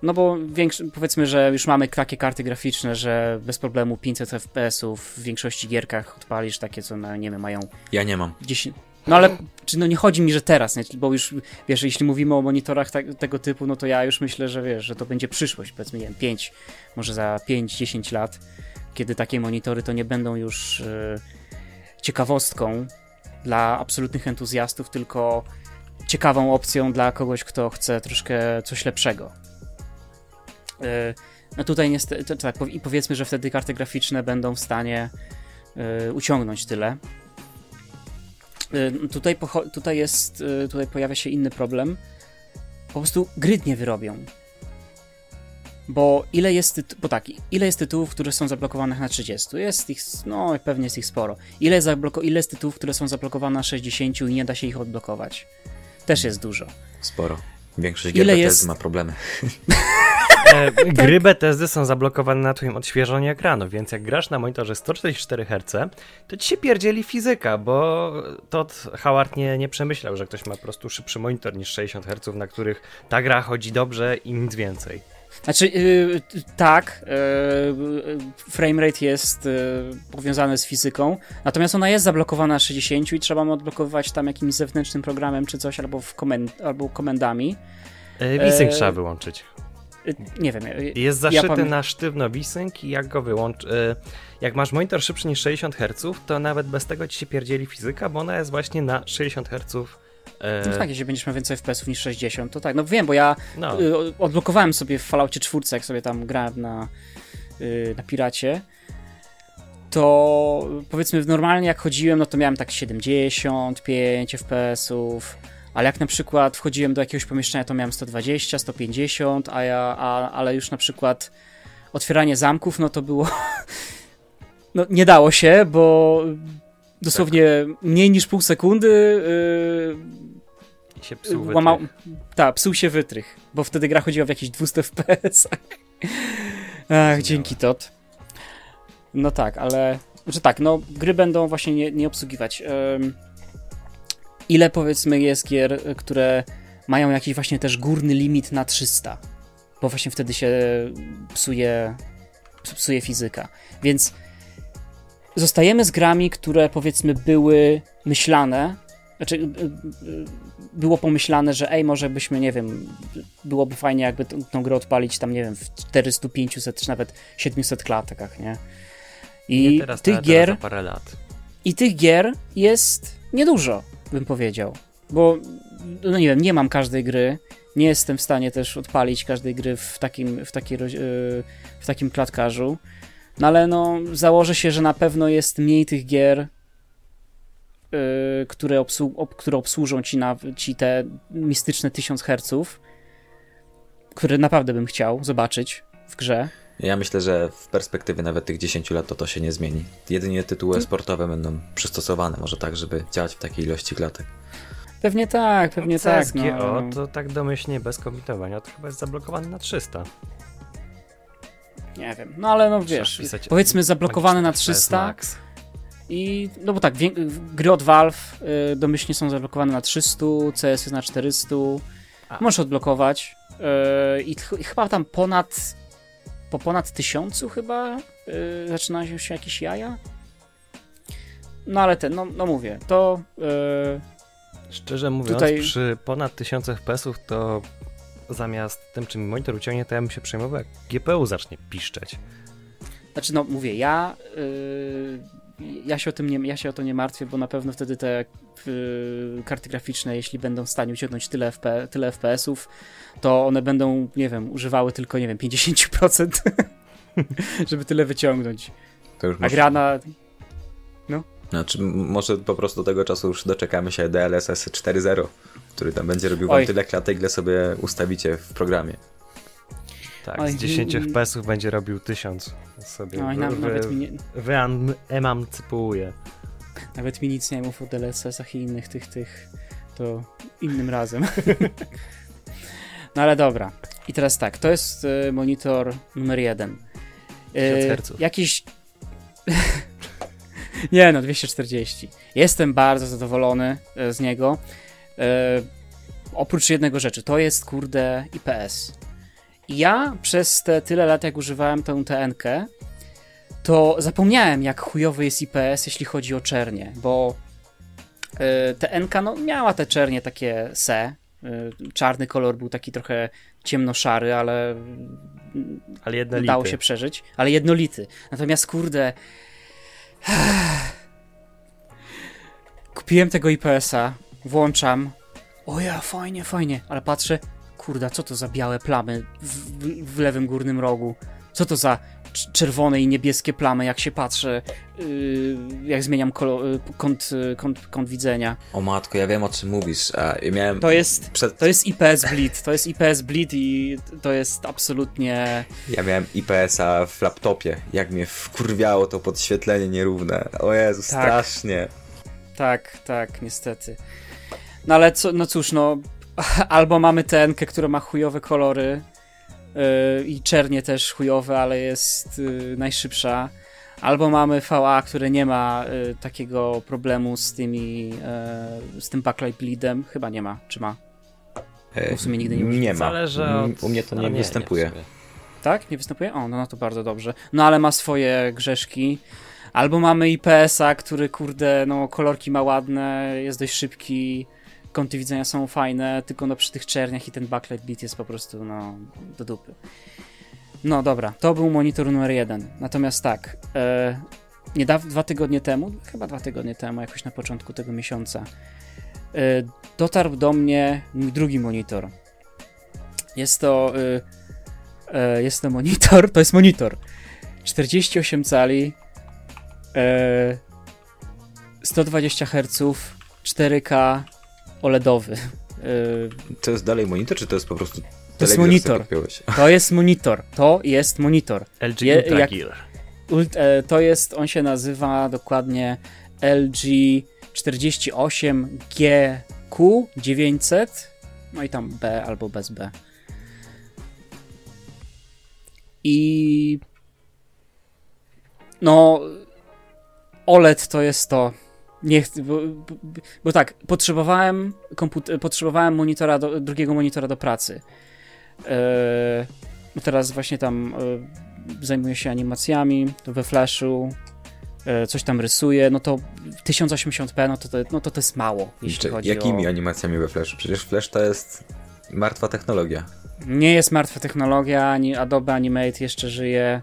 No bo większy, powiedzmy, że już mamy takie karty graficzne, że bez problemu 500 FPS-ów w większości gierkach odpalisz takie, co na, nie wiem, mają... Ja nie mam. 10, no ale czy no nie chodzi mi, że teraz, nie? bo już wiesz, jeśli mówimy o monitorach tak, tego typu, no to ja już myślę, że wiesz, że to będzie przyszłość, powiedzmy, nie wiem, 5, może za 5-10 lat, kiedy takie monitory to nie będą już yy, ciekawostką dla absolutnych entuzjastów, tylko ciekawą opcją dla kogoś, kto chce troszkę coś lepszego. Yy, no tutaj niestety, tak, i powiedzmy, że wtedy karty graficzne będą w stanie yy, uciągnąć tyle, Y, tutaj, tutaj jest, tutaj pojawia się inny problem. Po prostu gry nie wyrobią. Bo ile jest, bo tak, ile jest tytułów, które są zablokowane na 30? Jest ich, no pewnie jest ich sporo. Ile zabloko- ile jest tytułów, które są zablokowane na 60 i nie da się ich odblokować? Też jest dużo. Sporo. Większość gier ile jest... ma problemy. E, gry Bethesdy są zablokowane na twoim odświeżaniu ekranu, więc jak grasz na monitorze 144 Hz, to ci się pierdzieli fizyka, bo Todd Howard nie, nie przemyślał, że ktoś ma po prostu szybszy monitor niż 60 Hz, na których ta gra chodzi dobrze i nic więcej. Znaczy, yy, tak, yy, framerate jest yy, powiązany z fizyką, natomiast ona jest zablokowana na 60 i trzeba ją odblokowywać tam jakimś zewnętrznym programem czy coś, albo, w komend albo komendami. Yy, VSync trzeba wyłączyć. Yy, nie wiem. Yy, jest zaszyty ja na sztywno VSync i jak go wyłącz... Yy, jak masz monitor szybszy niż 60 Hz, to nawet bez tego ci się pierdzieli fizyka, bo ona jest właśnie na 60 Hz no tak, jeśli będziesz miał więcej FPS-ów niż 60, to tak. No wiem, bo ja no. y, odblokowałem sobie w Falloutie 4, jak sobie tam grałem na, y, na Piracie, to powiedzmy normalnie jak chodziłem, no to miałem tak 75 FPS-ów, ale jak na przykład wchodziłem do jakiegoś pomieszczenia, to miałem 120, 150, a ja, a, ale już na przykład otwieranie zamków, no to było... no nie dało się, bo dosłownie tak. mniej niż pół sekundy yy, się psuł łamał. Tak, psuł się wytrych, bo wtedy gra chodziła w jakichś 200 FPS-ach. Ach, dzięki tot. No tak, ale. Że tak, no gry będą właśnie nie, nie obsługiwać. Um, ile powiedzmy jest gier, które mają jakiś właśnie też górny limit na 300? Bo właśnie wtedy się psuje, psuje fizyka. Więc zostajemy z grami, które powiedzmy były myślane znaczy, y, y, było pomyślane, że ej, może byśmy, nie wiem, byłoby fajnie jakby tą, tą grę odpalić tam, nie wiem, w 400, 500 czy nawet 700 klatkach, nie? I nie teraz, tych gier... parę lat. I tych gier jest niedużo, bym powiedział. Bo, no nie wiem, nie mam każdej gry, nie jestem w stanie też odpalić każdej gry w takim, w takiej, y, w takim klatkarzu. No ale no, założę się, że na pewno jest mniej tych gier, Y, które, obsłu które obsłużą ci, na, ci te mistyczne 1000 Hz, które naprawdę bym chciał zobaczyć w grze. Ja myślę, że w perspektywie nawet tych 10 lat to to się nie zmieni. Jedynie tytuły hmm. sportowe będą przystosowane, może tak, żeby działać w takiej ilości klatek. Pewnie tak, pewnie CSGO, tak. No. to tak domyślnie bez komitowania to chyba jest zablokowany na 300. Nie wiem, no ale no wiesz, powiedzmy zablokowany na 300. Max. I, no bo tak, gry od Valve y, domyślnie są zablokowane na 300, CS jest na 400. A. Możesz odblokować. Y, I ch chyba tam ponad, po ponad tysiącu chyba y, zaczynają się jakieś jaja. No ale ten, no, no mówię, to... Y, Szczerze mówiąc, tutaj... przy ponad 1000 FPS-ów to zamiast tym, czym monitor uciągnie, to ja bym się przejmował, jak GPU zacznie piszczeć. Znaczy, no mówię, ja yy, ja się o tym nie, ja się o to nie martwię, bo na pewno wtedy te y, karty graficzne, jeśli będą w stanie uciągnąć tyle, FP, tyle FPS-ów, to one będą, nie wiem, używały tylko, nie wiem, 50%, żeby tyle wyciągnąć. To już A gra na... No. Znaczy, może po prostu tego czasu już doczekamy się DLSS 4.0, który tam będzie robił wam Oj. tyle klatek, ile sobie ustawicie w programie. Tak, Oj, z 10 i... FPS-ów będzie robił 1000 sobie. Oj, wy, nawet mi nie... Wyemancypuję. Nawet mi nic nie mów o DLSS-ach i innych tych, tych, to innym razem. no ale dobra. I teraz tak, to jest y, monitor numer jeden. Y, jakiś... nie no, 240. Jestem bardzo zadowolony y, z niego. Y, oprócz jednego rzeczy, to jest kurde IPS ja przez te tyle lat, jak używałem tę TNK, to zapomniałem, jak chujowy jest IPS, jeśli chodzi o czernie, bo yy, e, TNK no, miała te czernie takie se. Yy, czarny kolor był taki trochę ciemnoszary, ale, ale jednolity. dało się przeżyć, ale jednolity. Natomiast kurde. Kupiłem tego IPS-a, włączam. O ja, fajnie, fajnie, ale patrzę, Kurda, co to za białe plamy w, w, w lewym górnym rogu? Co to za czerwone i niebieskie plamy, jak się patrzę, yy, jak zmieniam y, kąt, y, kąt, kąt, widzenia. O matko, ja wiem o czym mówisz. A, ja miałem to, jest, przed... to jest IPS Bleed, to jest IPS Bleed i to jest absolutnie... Ja miałem IPS-a w laptopie, jak mnie wkurwiało to podświetlenie nierówne. O Jezu, tak. strasznie. Tak, tak, niestety. No ale co, no cóż, no albo mamy tenkę, która ma chujowe kolory, yy, i czernie też chujowe, ale jest yy, najszybsza. Albo mamy VA, które nie ma y, takiego problemu z tymi, y, z tym backlight bleedem. Chyba nie ma, czy ma? E, Bo w sumie nigdy nie Nie ma. Zależy Mm, od- U mnie to nie, nie, występuje. nie. Tak? Nie występuje? O, no, no to bardzo dobrze. No ale ma swoje grzeszki. Albo mamy IPS-a, który kurde, no kolorki ma ładne, jest dość szybki, kąty widzenia są fajne, tylko no przy tych czerniach i ten backlight beat jest po prostu no do dupy. No dobra, to był monitor numer jeden. Natomiast tak, e, niedaw- dwa tygodnie temu, chyba dwa tygodnie temu, jakoś na początku tego miesiąca, e, dotarł do mnie mój drugi monitor. Jest to e, E, jest to monitor, to jest monitor 48 cali e, 120 Hz 4K OLEDowy. E, To jest dalej monitor, czy to jest po prostu To jest monitor. to jest monitor, to jest monitor. LG Je- Ultra jak- Gear. E, to jest, on się nazywa dokładnie LG 48GQ 900, no i tam B albo bez B. I no OLED to jest to. Nie chcę, bo, bo, bo tak, potrzebowałem komput- potrzebowałem monitora do, drugiego monitora do pracy. No teraz właśnie tam e, zajmuję się animacjami we Flashu, e, coś tam rysuję, no to 1080p, no to, to, no to to jest mało, jeśli Czy, chodzi jakimi o... animacjami we Flashu? Przecież Flash to jest martwa technologia. Nie jest martwa technologia, ani Adobe Animate jeszcze żyje.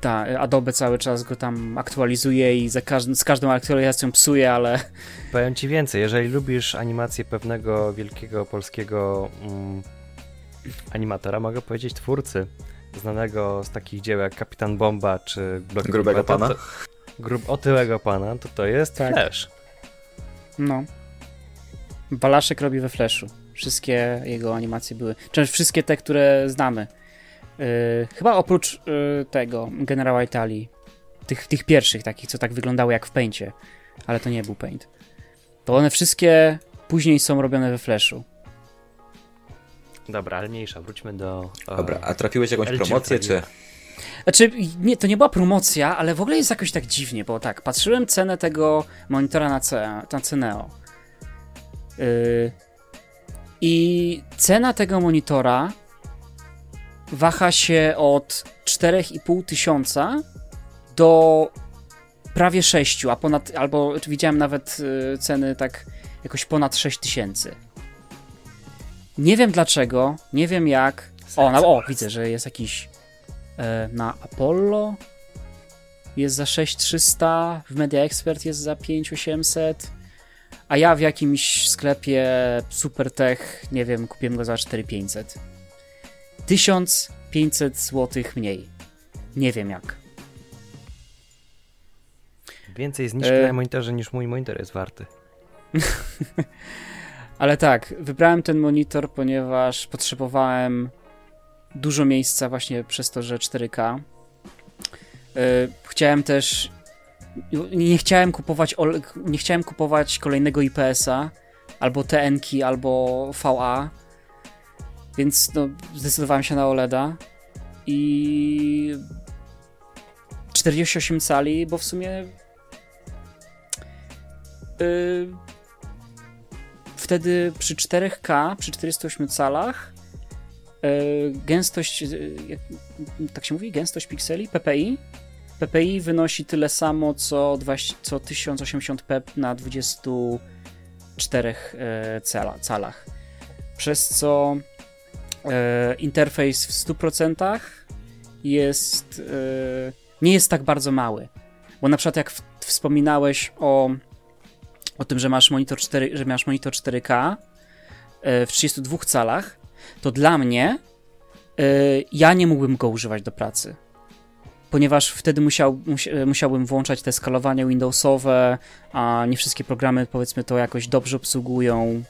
Ta, Adobe cały czas go tam aktualizuje i za każd- z każdą aktualizacją psuje, ale Powiem ci więcej, jeżeli lubisz animację pewnego wielkiego polskiego mm, animatora, mogę powiedzieć twórcy znanego z takich dzieł jak Kapitan Bomba czy Blok Grubego pana? to- Grub, otyłego pana, to to jest Tak. Flash. no. Balaszek robi we Flashu. Wszystkie jego animacje były. Część wszystkie te, które znamy. Y, chyba oprócz y, tego generała Italii. Tych, tych pierwszych takich, co tak wyglądały jak w Paincie. Ale to nie był Paint. To one wszystkie później są robione we Flashu. Dobra, ale mniejsza, wróćmy do... e, Dobra, a trafiłeś jakąś LG promocję, czy... Znaczy, nie, to nie była promocja, ale w ogóle jest jakoś tak dziwnie, bo tak, patrzyłem cenę tego monitora na, C, na Ceneo. Yy, I cena tego monitora waha się od 4,5 tysiąca do prawie 6, a ponad, albo widziałem nawet y, ceny tak jakoś ponad 6 tysięcy. Nie wiem dlaczego, nie wiem jak. O, no, o, widzę, że jest jakiś e, na Apollo jest za 6300, w Media Expert jest za 5800, a ja w jakimś sklepie Supertech, nie wiem, kupiłem go za 4500. 1500 zł mniej. Nie wiem jak. Więcej zniżki E. na monitorze niż mój monitor jest warty. Ale tak, wybrałem ten monitor, ponieważ potrzebowałem dużo miejsca właśnie przez to, że 4K. Yy, chciałem też nie chciałem kupować nie chciałem kupować kolejnego IPS-a albo TN-ki, albo VA. Więc no, zdecydowałem się na OLEDa i 48 cali, bo w sumie yy, wtedy przy 4K, przy 48 calach yy, gęstość, yy, tak się mówi, gęstość pikseli, PPI PPI wynosi tyle samo co, 20, co 1080p na 24 e, cala, calach. Przez co e, interfejs w 100% jest e, nie jest tak bardzo mały. Bo na przykład jak w, wspominałeś o, o tym, że masz monitor 4, że masz monitor 4K e, w 32 calach, to dla mnie e, ja nie mógłbym go używać do pracy ponieważ wtedy musiał, musi, musiałbym włączać te skalowania Windowsowe, a nie wszystkie programy powiedzmy to jakoś dobrze obsługują,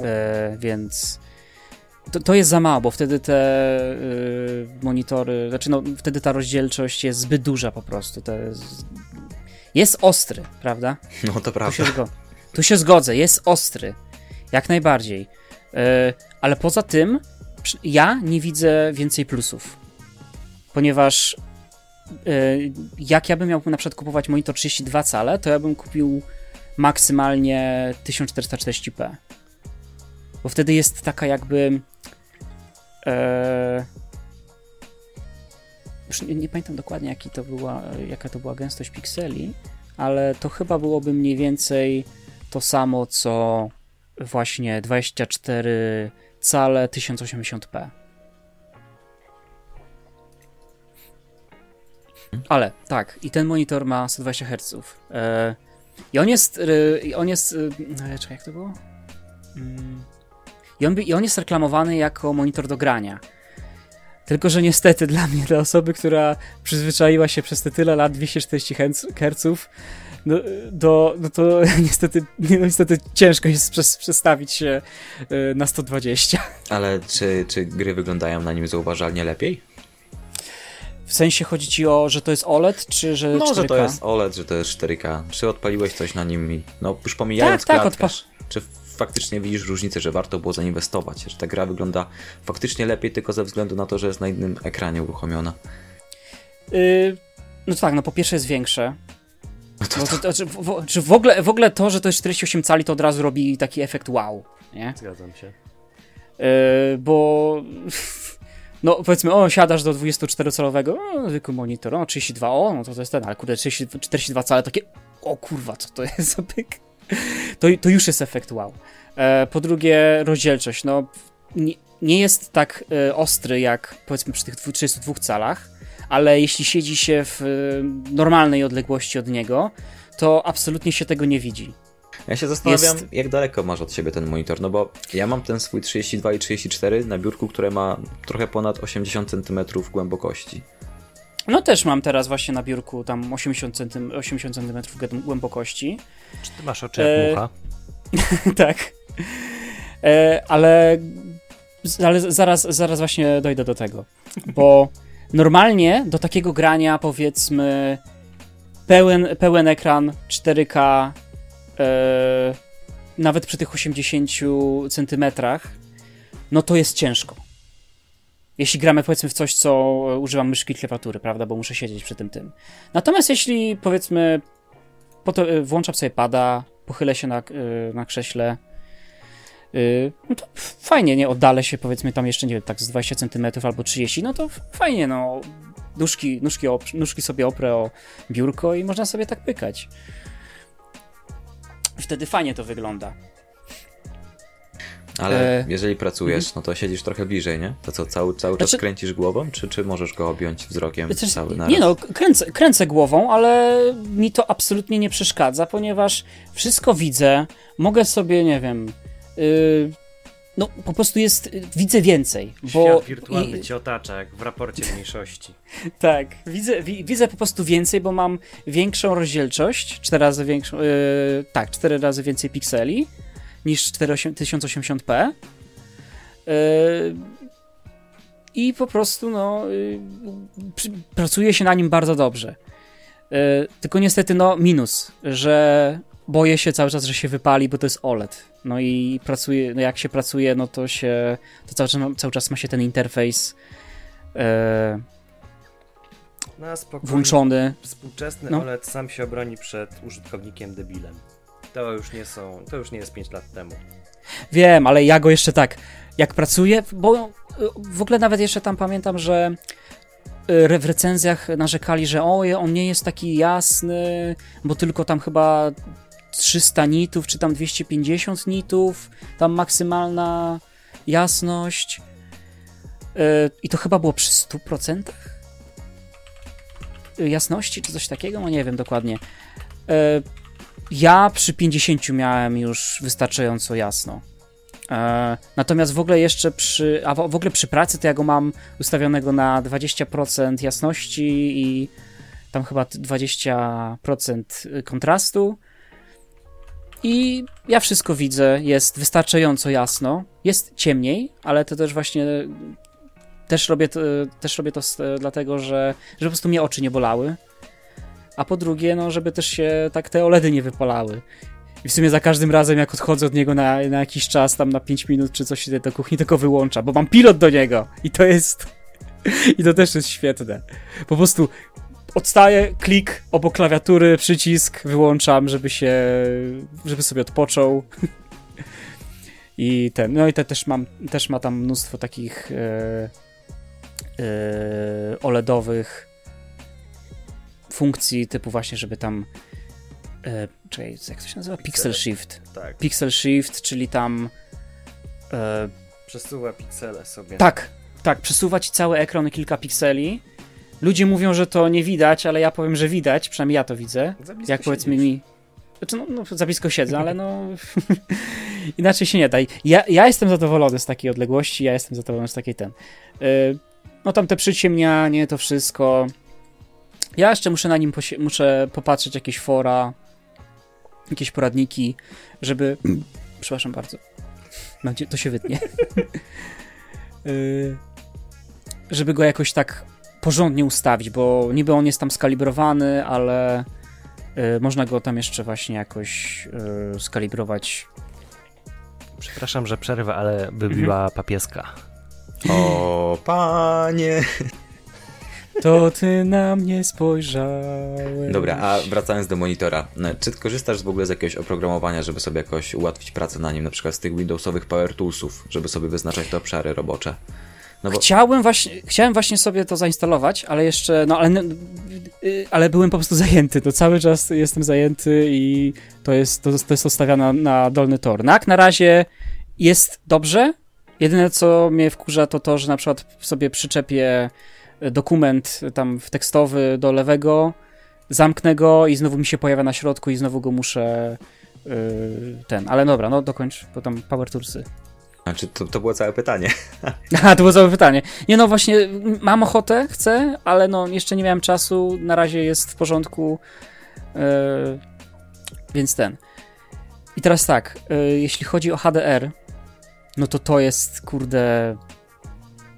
e, więc to, to jest za mało, bo wtedy te e, monitory, znaczy no, wtedy ta rozdzielczość jest zbyt duża po prostu. To jest, jest ostry, prawda? No to Tu się, prawda. zgo- tu się zgodzę, jest ostry. Jak najbardziej. E, ale poza tym ja nie widzę więcej plusów. Ponieważ yy, jak ja bym miał na przykład kupować monitor 32 cale, to ja bym kupił maksymalnie 1440p. Bo wtedy jest taka jakby. E, już nie, nie, pamiętam dokładnie, jaki to była, jaka to była gęstość pikseli, ale to chyba byłoby mniej więcej to samo co właśnie 24 cale 1080p. Ale tak, i ten monitor ma 120 Hz. E, I on jest. E, on jest. E, czekaj, jak to było? Mm. I on, I on jest reklamowany jako monitor do grania. Tylko, że niestety dla mnie, dla osoby, która przyzwyczaiła się przez te tyle lat 240 Hz, no, do, no to niestety, no niestety ciężko jest przestawić się na 120. Ale czy, czy gry wyglądają na nim zauważalnie lepiej? W sensie chodzi ci o, że to jest OLED, czy że No, 4K? że to jest OLED, że to jest 4K. Czy odpaliłeś coś na nim? No, już pomijając tak, klatkę, tak, czy faktycznie widzisz różnicę, że warto było zainwestować, że ta gra wygląda faktycznie lepiej tylko ze względu na to, że jest na innym ekranie uruchomiona? Yy, no tak, no po pierwsze jest większe. No to, no to, to, czy, w, czy w, ogóle, w ogóle to, że to jest 48 cali, to od razu robi taki efekt wow, nie? Zgadzam się. Yy, bo no powiedzmy, o, siadasz do 24-calowego, o, zwykły monitor, o, 32, o, no to to jest ten, ale kurde, 30, 42 cale, takie, o kurwa, co to jest za pyk? To, to już jest efekt wow. E, po drugie, rozdzielczość, no, nie, nie jest tak e, ostry jak, powiedzmy, przy tych 32 calach, ale jeśli siedzi się w e, normalnej odległości od niego, to absolutnie się tego nie widzi. Ja się zastanawiam, jest... jak daleko masz od siebie ten monitor, no bo ja mam ten swój 32 i 34 na biurku, które ma trochę ponad 80 cm głębokości. No też mam teraz właśnie na biurku tam 80 cm, 80 cm głębokości. Czy ty masz oczy jak e... mucha? tak. E, ale, ale zaraz, zaraz właśnie dojdę do tego, bo normalnie do takiego grania powiedzmy pełen, pełen ekran 4K e, nawet przy tych 80 centymetrach, no to jest ciężko. Jeśli gramy powiedzmy w coś, co używam myszki klawiatury, prawda, bo muszę siedzieć przy tym tym. Natomiast jeśli powiedzmy e, włączam sobie pada, pochylę się na, e, na krześle, e, no to fajnie, nie, oddalę się powiedzmy tam jeszcze, nie wiem, tak z 20 cm albo 30, no to fajnie, no, nóżki, nóżki, nóżki sobie oprę o biurko i można sobie tak pykać. Wtedy fajnie to wygląda. Ale e... jeżeli pracujesz, mhm. no to siedzisz trochę bliżej, nie? To co, cały, cały czas znaczy... kręcisz głową, czy, czy możesz go objąć wzrokiem znaczy, cały naraz? Nie no, kręcę, kręcę głową, ale mi to absolutnie nie przeszkadza, ponieważ wszystko widzę, mogę sobie, nie wiem... Yy no po prostu jest, widzę więcej. Bo Świat wirtualny i... cię otacza, jak w raporcie mniejszości. tak, widzę, wi, widzę po prostu więcej, bo mam większą rozdzielczość, 4 razy większą, yy, tak, 4 razy więcej pikseli niż 1080p. Yy, I po prostu, no, yy, pracuje się na nim bardzo dobrze. Yy, tylko niestety, no, minus, że boję się cały czas, że się wypali, bo to jest OLED. No i pracuje, no jak się pracuje, no to się, to cały czas, cały czas ma się ten interfejs e, no, włączony. Współczesny no. OLED sam się obroni przed użytkownikiem debilem. To już nie są, to już nie jest 5 lat temu. Wiem, ale ja go jeszcze tak, jak pracuję, bo w ogóle nawet jeszcze tam pamiętam, że e, w recenzjach narzekali, że o, on nie jest taki jasny, bo tylko tam chyba 300 nitów, czy tam 250 nitów, tam maksymalna jasność. Yy, I to chyba było przy 100% jasności, czy coś takiego, no nie wiem dokładnie. Ja przy 50 miałem już wystarczająco jasno. Yy, natomiast w ogóle jeszcze przy, a w ogóle przy pracy to ja go mam ustawionego na 20% jasności i tam chyba 20% kontrastu i ja wszystko widzę, jest wystarczająco jasno. Jest ciemniej, ale to też właśnie też robię to, też robię to dlatego, że, że po prostu mnie oczy nie bolały. A po drugie, no, żeby też się tak te OLEDy nie wypalały. I w sumie za każdym razem, jak odchodzę od niego na, na jakiś czas, tam na 5 minut czy coś do kuchni, tylko wyłącza, bo mam pilot do niego. I to jest. I to też jest świetne. Po prostu odstaję, klik obok klawiatury, przycisk, wyłączam, żeby się. żeby sobie odpoczął. I ten. No i te też mam. Też ma tam mnóstwo takich. E, e, OLEDowych funkcji, typu właśnie, żeby tam e, czekaj, jak to się nazywa? Pixel Shift. Tak. Pixel Shift, czyli tam e, Przesuwa piksele sobie. tak, tak, przesuwać cały ekran kilka pikseli. Ludzie mówią, że to nie widać, ale ja powiem, że widać, przynajmniej ja to widzę. Jak powiedzmy siedzisz. mi. Znaczy, no, no za blisko siedzę, ale no. inaczej się nie da. Ja, ja jestem zadowolony z takiej odległości, ja jestem zadowolony z takiej ten. Yy, no tam te przyciemnianie, to wszystko. Ja jeszcze muszę na nim muszę popatrzeć jakieś fora, jakieś poradniki, żeby. Przepraszam bardzo. Cie- To się wytnie. Yy, żeby go jakoś tak porządnie ustawić, bo niby on jest tam skalibrowany, ale y, można go tam jeszcze właśnie jakoś y, skalibrować. Przepraszam, że przerwę, ale wybiła papieska. O, panie. To ty na mnie spojrzałeś. Dobra, a wracając do monitora. No, Czy korzystasz w ogóle z jakiegoś oprogramowania, żeby sobie jakoś ułatwić pracę na nim, na przykład z tych Windowsowych Power Toolsów, żeby sobie wyznaczać te obszary robocze? No bo Chciałem właśnie, chciałem właśnie sobie to zainstalować, ale jeszcze, no ale, y, ale byłem po prostu zajęty, to cały czas jestem zajęty i to jest, to, to jest ustawiane na, na dolny tor. No, jak na razie jest dobrze, jedyne co mnie wkurza to to, że na przykład sobie przyczepię dokument tam w tekstowy do lewego, zamknę go i znowu mi się pojawia na środku i znowu go muszę y, ten, ale dobra, no dokończ, bo tam power toursy. Znaczy, to, to było całe pytanie. Aha, to było całe pytanie. Nie no, właśnie mam ochotę, chcę, ale no jeszcze nie miałem czasu, na razie jest w porządku, yy, więc ten. I teraz tak, yy, jeśli chodzi o HDR, no to to jest, kurde,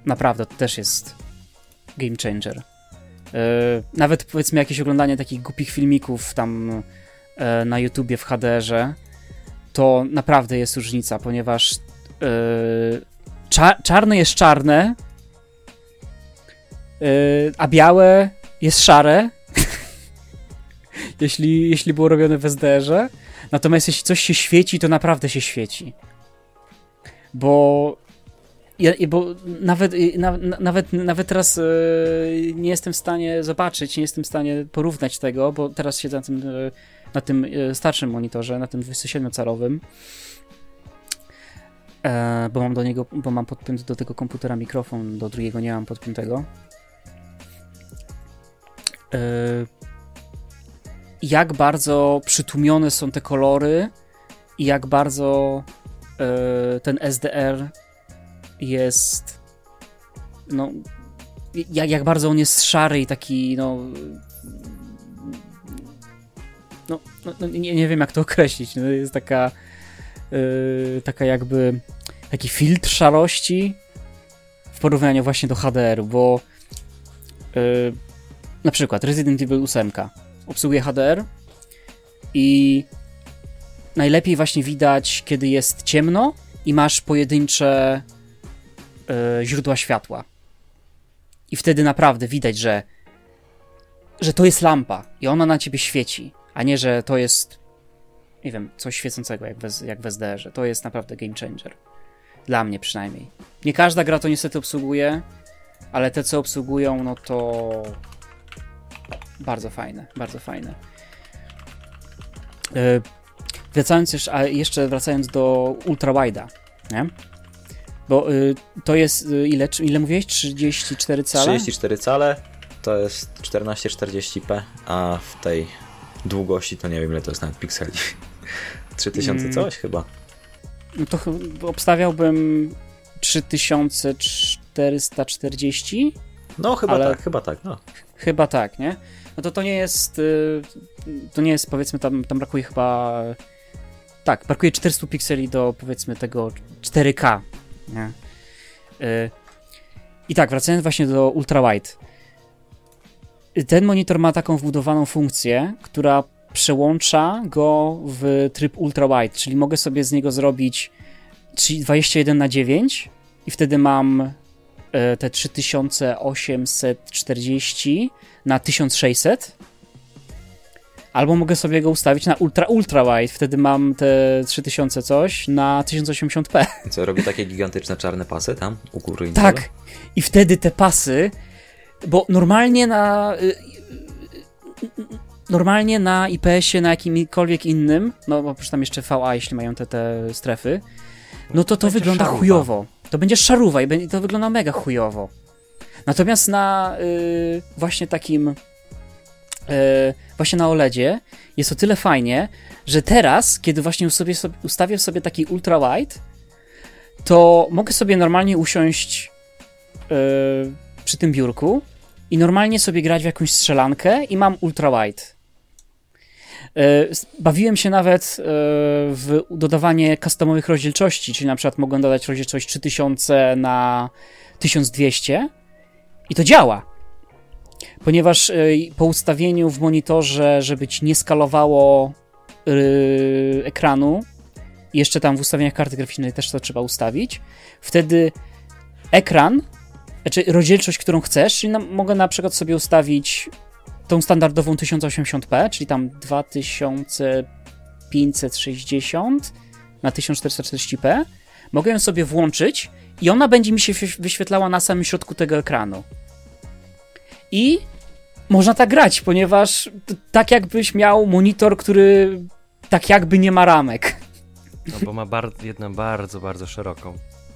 naprawdę, to też jest game changer. Yy, nawet powiedzmy jakieś oglądanie takich głupich filmików tam yy, na YouTubie w HDR-ze, to naprawdę jest różnica, ponieważ cza- czarne jest czarne, a białe jest szare, jeśli, jeśli było robione w SDR-ze. Natomiast jeśli coś się świeci, to naprawdę się świeci. Bo ja, bo nawet, na, na- nawet, nawet teraz yy, nie jestem w stanie zobaczyć, nie jestem w stanie porównać tego, bo teraz siedzę na tym, yy, na tym yy, starszym monitorze, na tym 27-calowym. E, bo mam do niego, bo mam podpięty do tego komputera mikrofon, do drugiego nie mam podpiętego. Jak bardzo przytłumione są te kolory i jak bardzo ten SDR jest no jak, jak bardzo on jest szary i taki no no, no, no nie, nie wiem jak to określić, no, jest taka yy, taka jakby taki filtr szarości w porównaniu właśnie do HDR-u, bo yy, na przykład Resident Evil 8 obsługuje HDR i najlepiej właśnie widać, kiedy jest ciemno i masz pojedyncze yy, źródła światła. I wtedy naprawdę widać, że że to jest lampa i ona na ciebie świeci, a nie, że to jest nie wiem, coś świecącego jak w, jak w SDR-ze. To jest naprawdę game changer. Dla mnie przynajmniej. Nie każda gra to niestety obsługuje, ale te, co obsługują, no to bardzo fajne, bardzo fajne. Yy, wracając jeszcze, jeszcze wracając do ultrawide'a, nie? Bo y, to jest, y, ile, ile mówiłeś? 34 cale? 34 cale to jest 1440p, a w tej długości to nie wiem ile to jest nawet pikseli. 3000 Mm. coś chyba. No to obstawiałbym 3440? No chyba Ale- tak, chyba tak, no. Chyba tak, nie? No to to nie jest. y, To nie jest, powiedzmy, tam, tam brakuje chyba. Tak, brakuje 400 pikseli do powiedzmy tego 4K. Nie? Y, I tak, wracając właśnie do ultrawide. Ten monitor ma taką wbudowaną funkcję, która przełącza go w tryb ultra wide, czyli mogę sobie z niego zrobić 21 na 9 i wtedy mam e, te 3840 na 1600 Albo mogę sobie go ustawić na ultra, ultra wide, wtedy mam te 3000 coś na 1080p. Co, robi takie gigantyczne czarne pasy tam u góry i Tak. dole? I wtedy te pasy, bo normalnie na y, y, normalnie na IPS-ie, na jakimkolwiek innym, no oprócz tam jeszcze VA, jeśli mają te, te strefy, no to to będzie wygląda szaruwa. chujowo. To będzie szaruwa i to wygląda mega chujowo. Natomiast na y, właśnie takim y, właśnie na OLEDzie jest o tyle fajnie, że teraz, kiedy właśnie sobie, ustawię sobie taki ultra wide, to mogę sobie normalnie usiąść y, przy tym biurku i normalnie sobie grać w jakąś strzelankę i mam ultra wide. S- Bawiłem się nawet w dodawanie customowych rozdzielczości, czyli na przykład mogę dodać rozdzielczość 3000 na 1200 i to działa. Ponieważ y, po ustawieniu w monitorze, żeby ci nie skalowało y, ekranu, jeszcze tam w ustawieniach karty graficznej też to trzeba ustawić, wtedy ekran, znaczy rozdzielczość, którą chcesz, czyli na, mogę na przykład sobie ustawić tą standardową 1080p, czyli tam 2560 na 1440p, mogę ją sobie włączyć i ona będzie mi się wyś- wyświetlała na samym środku tego ekranu. I można tak grać, ponieważ tak jakbyś miał monitor, który tak jakby nie ma ramek. No bo ma bar- jedną bardzo, bardzo szeroką.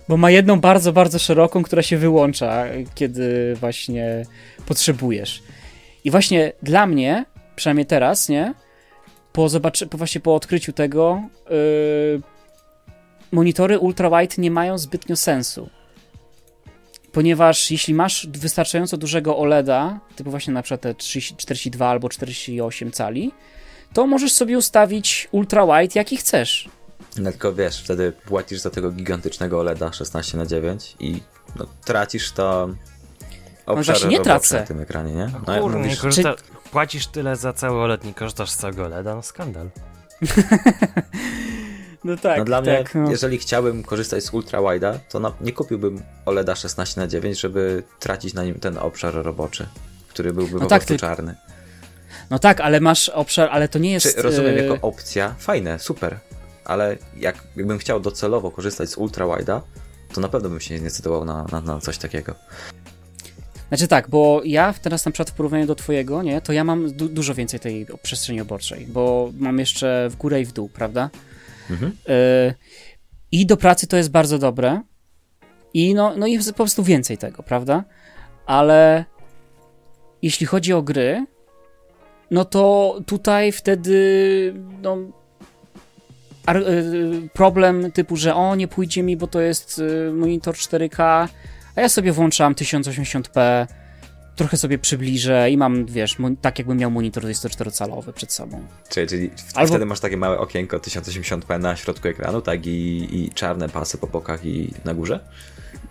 Bo ma jedną bardzo, bardzo szeroką, która się wyłącza, kiedy właśnie potrzebujesz. I właśnie dla mnie, przynajmniej teraz, nie? Po, zobaczy- po właśnie po odkryciu tego, yy, monitory ultrawide nie mają zbytnio sensu. Ponieważ jeśli masz wystarczająco dużego OLEDa, typu właśnie na przykład te 30, 42 albo 48 cali, to możesz sobie ustawić ultrawide jaki chcesz. No tylko wiesz, wtedy płacisz za tego gigantycznego OLEDa 16 na 9 i no, tracisz to obszar właśnie nie tracę. na tym ekranie, nie? No, No, Kurde, mówisz, korzysta... Płacisz tyle za cały OLED, nie korzystasz z całego OLEDa? No skandal. No tak, no dla mnie, tak. no. jeżeli chciałbym korzystać z ultra wide'a, to na, nie kupiłbym OLEDa 16 na 9 żeby tracić na nim ten obszar roboczy, który byłby No po tak, prostu ty- czarny. No tak, ale masz obszar, ale to nie jest. Czy rozumiem e, jako opcja, fajne, super, ale jak, jakbym chciał docelowo korzystać z ultra wide'a, to na pewno bym się nie zdecydował na, na, na coś takiego. Znaczy tak, bo ja teraz na przykład w porównaniu do twojego, nie, to ja mam du- dużo więcej tej przestrzeni oborczej, bo mam jeszcze w górę i w dół, prawda? Mhm. E, I do pracy to jest bardzo dobre. I no, no jest po prostu więcej tego, prawda? Ale jeśli chodzi o gry, no to tutaj wtedy no, y, problem typu, że o nie pójdzie mi, bo to jest y, monitor 4K, a ja sobie włączam 1080p, trochę sobie przybliżę i mam, wiesz, tak jakbym miał monitor 24-calowy przed sobą. Czyli, czyli Albo- wtedy masz takie małe okienko 1080p na środku ekranu, tak? I, I czarne pasy po bokach i na górze?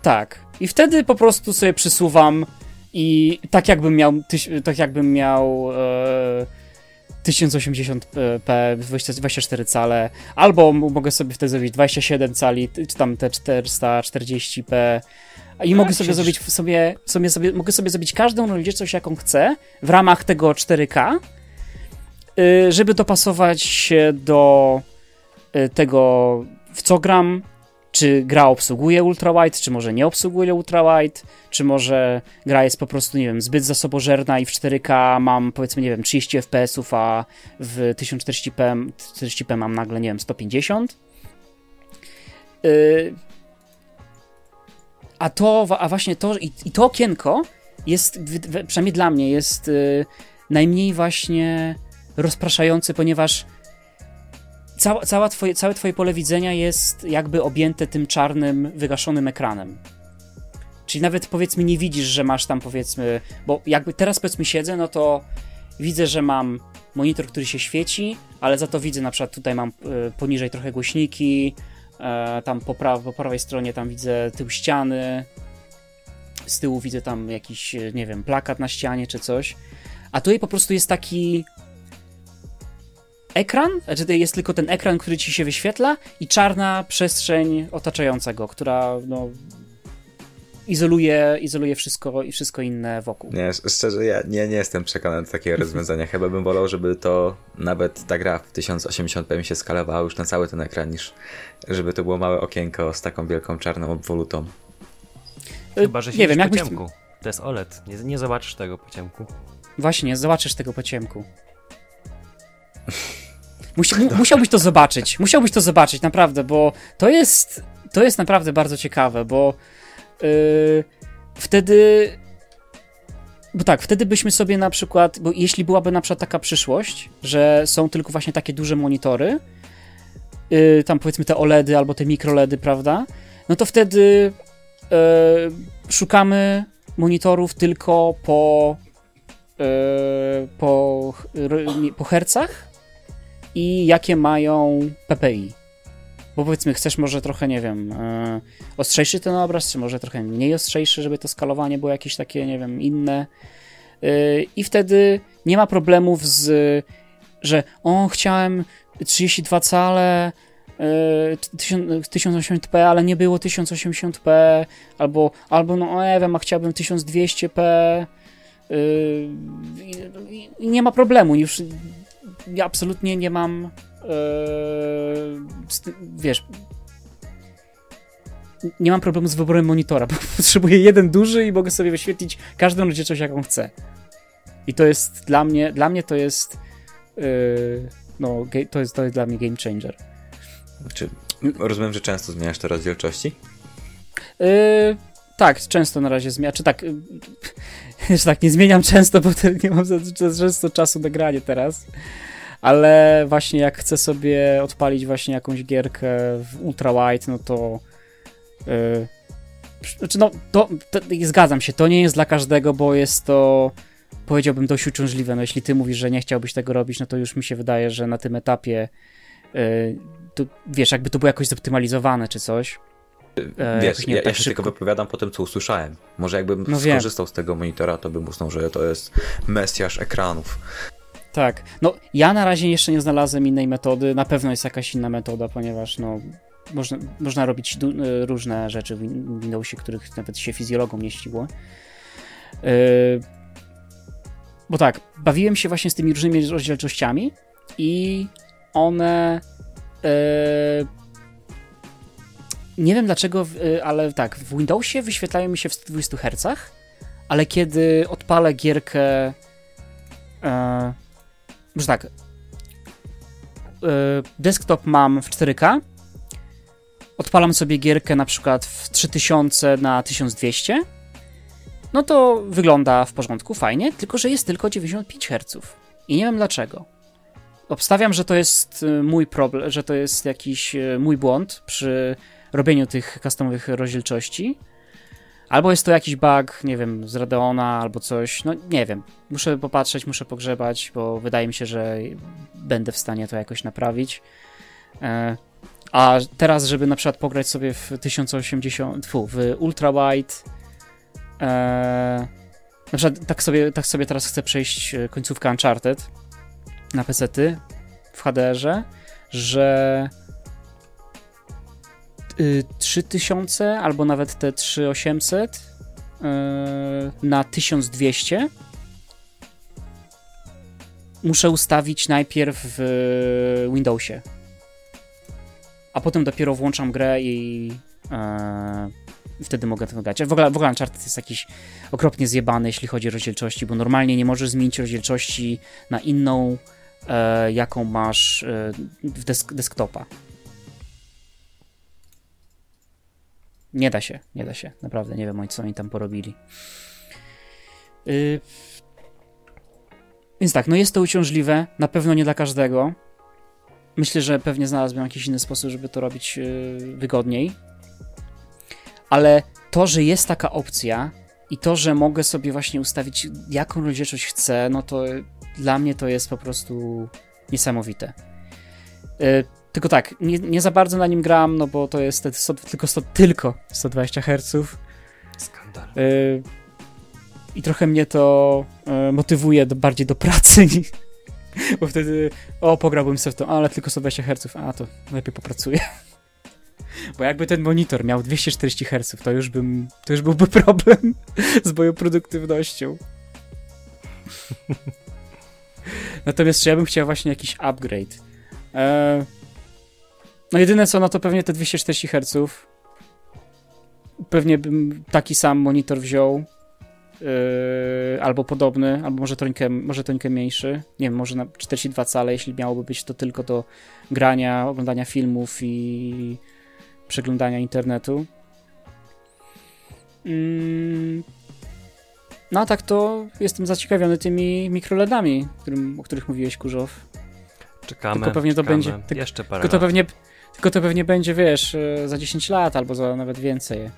Tak. I wtedy po prostu sobie przysuwam i tak jakbym miał, tyś, tak jakbym miał e, 1080p, 20 24 cale, albo mogę sobie wtedy zrobić 27 cali, czy tam te 440p. I mogę sobie siedzisz- zrobić sobie, sobie, sobie, mogę sobie zrobić każdą rozdzielczość, jaką chcę, w ramach tego 4K, y, żeby dopasować się do y, tego, w co gram, czy gra obsługuje ultrawide, czy może nie obsługuje ultrawide, czy może gra jest po prostu, nie wiem, zbyt zasobożerna i w 4K mam powiedzmy, nie wiem, 30 FPS-ów, a w 1040p 40p mam nagle, nie wiem, 150. Yy, a to, a właśnie to, i, i to okienko jest, przynajmniej dla mnie, jest yy, najmniej właśnie rozpraszający, ponieważ cała, cała twoje, całe twoje pole widzenia jest jakby objęte tym czarnym, wygaszonym ekranem. Czyli nawet powiedzmy nie widzisz, że masz tam powiedzmy, bo jakby teraz powiedzmy siedzę, no to widzę, że mam monitor, który się świeci, ale za to widzę na przykład tutaj mam y, poniżej trochę głośniki, tam po, pra po prawej stronie tam widzę tył ściany, z tyłu widzę tam jakiś, e, nie wiem, plakat na ścianie czy coś. A tutaj po prostu jest taki ekran, znaczy jest tylko ten ekran, który ci się wyświetla i czarna przestrzeń otaczająca go, która no, izoluje, izoluje wszystko i wszystko inne wokół. Nie, szczerze, ja nie, nie jestem przekonany do takiego rozwiązania. Chyba bym wolał, żeby to nawet ta gra w 1080p mi się skalowała już na cały ten ekran, niż żeby to było małe okienko z taką wielką czarną obwolutą. Chyba, że nie wiem, jak po ciemku. To jest OLED. Nie, nie zobaczysz tego po ciemku. Właśnie, zobaczysz tego po ciemku. Musi, mu, musiałbyś to zobaczyć. Musiałbyś to zobaczyć, naprawdę, bo to jest, to jest naprawdę bardzo ciekawe, bo yy, wtedy. Bo tak, wtedy byśmy sobie na przykład, bo jeśli byłaby na przykład taka przyszłość, że są tylko właśnie takie duże monitory, yy, tam powiedzmy te OLEDy albo te mikroledy, prawda? No to wtedy yy, szukamy monitorów tylko po, yy, po, po hercach i jakie mają PPI. Bo powiedzmy, chcesz może trochę, nie wiem, yy, ostrzejszy ten obraz, czy może trochę mniej ostrzejszy, żeby to skalowanie było jakieś takie, nie wiem, inne. Yy, I wtedy nie ma problemów z, że o, chciałem 32 cale, 1080p, ale nie było 1080p, albo, albo no nie wiem, a chciałbym 1200p. Yy, nie ma problemu, już absolutnie nie mam yy, wiesz nie mam problemu z wyborem monitora, bo potrzebuję jeden duży i mogę sobie wyświetlić każdą rozdzielczość jaką chcę. I to jest dla mnie, dla mnie to jest yy, no, to jest, to jest dla mnie game changer. Czy rozumiem, że często zmieniasz te rozdzielczości? Yy, tak, często na razie zmieniam. Czy tak, yy, tak, nie zmieniam często, bo nie mam za, za często czasu na granie teraz. Ale właśnie jak chcę sobie odpalić właśnie jakąś gierkę w ultra wide, no to yy, znaczy no, to, to, zgadzam się, to nie jest dla każdego, bo jest to powiedziałbym dość uciążliwe. No jeśli ty mówisz, że nie chciałbyś tego robić, no to już mi się wydaje, że na tym etapie yy, to, wiesz, jakby to było jakoś zoptymalizowane czy coś. E, wiesz, nie, ja, tak ja się tylko wypowiadam po tym, co usłyszałem. Może jakbym no skorzystał z tego monitora, to bym uznał, że to jest mesjasz ekranów. Tak. No, ja na razie jeszcze nie znalazłem innej metody. Na pewno jest jakaś inna metoda, ponieważ no, można, można robić e, różne rzeczy w Windowsie, których nawet się fizjologom nie ścigło. Yy, bo tak, bawiłem się właśnie z tymi różnymi rozdzielczościami i one Yy, nie wiem dlaczego, ale tak, w Windowsie wyświetlają mi się w 120 Hz, ale kiedy odpalę gierkę. Może tak. Desktop mam w 4K. Odpalam sobie gierkę na przykład w 3000 na 1200. No to wygląda w porządku, fajnie, tylko że jest tylko 95 Hz. I nie wiem dlaczego. Obstawiam, że to jest y, mój problem, że to jest jakiś y, mój błąd przy robieniu tych customowych rozdzielczości. Albo jest to jakiś bug, nie wiem, z Radeona albo coś, no nie wiem. Muszę popatrzeć, muszę pogrzebać, bo wydaje mi się, że będę w stanie to jakoś naprawić. E, a teraz, żeby na przykład pograć sobie w 1080, fu, w ultra wide, e, na przykład tak sobie, tak sobie teraz chcę przejść e, końcówkę Uncharted, na PC-ty w HDR-ze, że 3000 y, albo nawet te 3800 yy, na 1200 muszę ustawić najpierw w Windowsie. A potem dopiero włączam grę i yy, wtedy mogę to grać. W ogóle, w ogóle Uncharted jest jakiś okropnie zjebany, jeśli chodzi o rozdzielczości, bo normalnie nie możesz zmienić rozdzielczości na inną jaką masz w desk desktopa. Nie da się, nie da się. Naprawdę nie wiem, co oni tam porobili. Yy... Więc tak, no jest to uciążliwe, na pewno nie dla każdego. Myślę, że pewnie znalazłbym jakiś inny sposób, żeby to robić yy, wygodniej. Ale to, że jest taka opcja i to, że mogę sobie właśnie ustawić, jaką rozdzielczość chcę, no to dla mnie to jest po prostu niesamowite. Yy, tylko tak, nie, nie, za bardzo na nim gram, no bo to jest 100, tylko, 100, tylko 120 Hz. Skandal. Yy, I trochę mnie to yy, motywuje do, bardziej do pracy Bo wtedy, o, pograłbym sobie w to, ale tylko 120 Hz, a to lepiej popracuję. Bo jakby ten monitor miał 240 Hz, to już bym, to już byłby problem z moją produktywnością. Natomiast czy ja bym chciał właśnie jakiś upgrade? Eee, no jedyne co, no to pewnie te 240 Hz. Pewnie bym taki sam monitor wziął. Yy, albo podobny, albo może trońkę, może trońkę mniejszy. Nie wiem, może na 42 cale, jeśli miałoby być to tylko do grania, oglądania filmów i przeglądania internetu. Mm. No a tak to jestem zaciekawiony tymi mikroLEDami, którym, o których mówiłeś, Kurzow. Czekamy, Tylko pewnie to czekamy. będzie- tylko- Jeszcze parę Tylko to, pewnie, tylko to pewnie będzie, wiesz, e, za 10 lat albo za nawet więcej.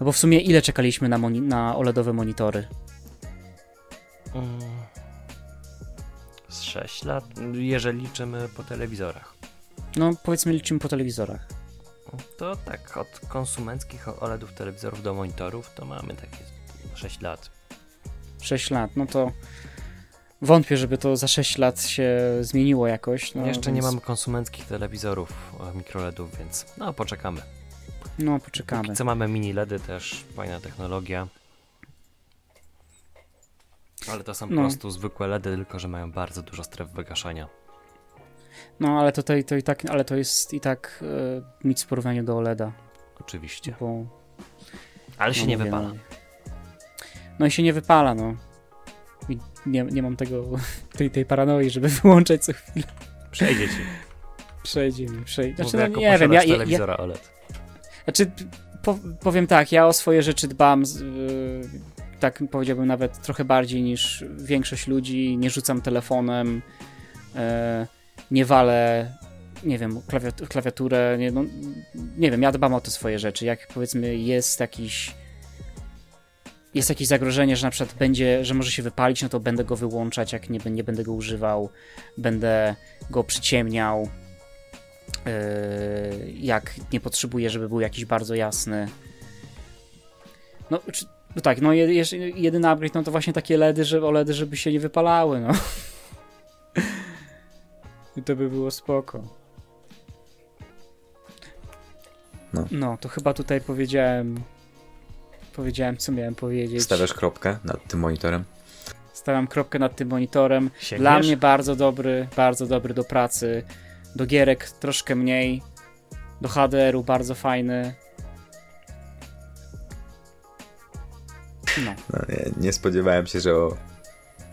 No bo w sumie ile czekaliśmy na, moni- na OLEDowe monitory? Z 6 lat, jeżeli liczymy po telewizorach. No powiedzmy liczymy po telewizorach. To tak, od konsumenckich OLEDów telewizorów do monitorów to mamy takie 6 lat. 6 lat, no to wątpię, żeby to za 6 lat się zmieniło jakoś. No, Jeszcze nie więc- mamy konsumenckich telewizorów e, mikroLEDów, więc no poczekamy. No poczekamy. Póki co mamy mini LEDy też, fajna technologia. Ale to są po No. prostu zwykłe LEDy, tylko że mają bardzo dużo stref wygaszania. No ale to, to, i tak, ale to jest i tak e, nic w porównaniu do OLEDa, Oczywiście. bo Ale się no nie mówię, wypala. No, no i się nie wypala, no. Nie, nie mam tego, tej, tej paranoi, żeby wyłączać co chwilę. Przejdzie ci. Przejdzie mi, przejdzie. Znaczy, Mówię, no, nie wiem, ja, ja, ja, telewizora OLED. Znaczy, po, powiem tak, ja o swoje rzeczy dbam, z, yy, tak powiedziałbym nawet trochę bardziej niż większość ludzi. Nie rzucam telefonem, yy, nie walę, nie wiem, klawiat klawiaturę. Nie, no, nie wiem, ja dbam o te swoje rzeczy. Jak powiedzmy jest jakiś jest jakieś zagrożenie, że na przykład będzie, że może się wypalić, no to będę go wyłączać, jak nie, nie będę go używał, będę go przyciemniał. Yy, jak nie potrzebuję, żeby był jakiś bardzo jasny. No, czy, no tak, no jedyny upgrade no to właśnie takie LEDy, że, OLEDy, żeby się nie wypalały, no. I to by było spoko. No. no, to chyba tutaj powiedziałem powiedziałem, co miałem powiedzieć. Stawiasz kropkę nad tym monitorem. Stawiam kropkę nad tym monitorem. Sięgniesz? Dla mnie bardzo dobry, bardzo dobry do pracy. Do gierek troszkę mniej. Do HDR-u bardzo fajny. No. No, nie, nie spodziewałem się, że o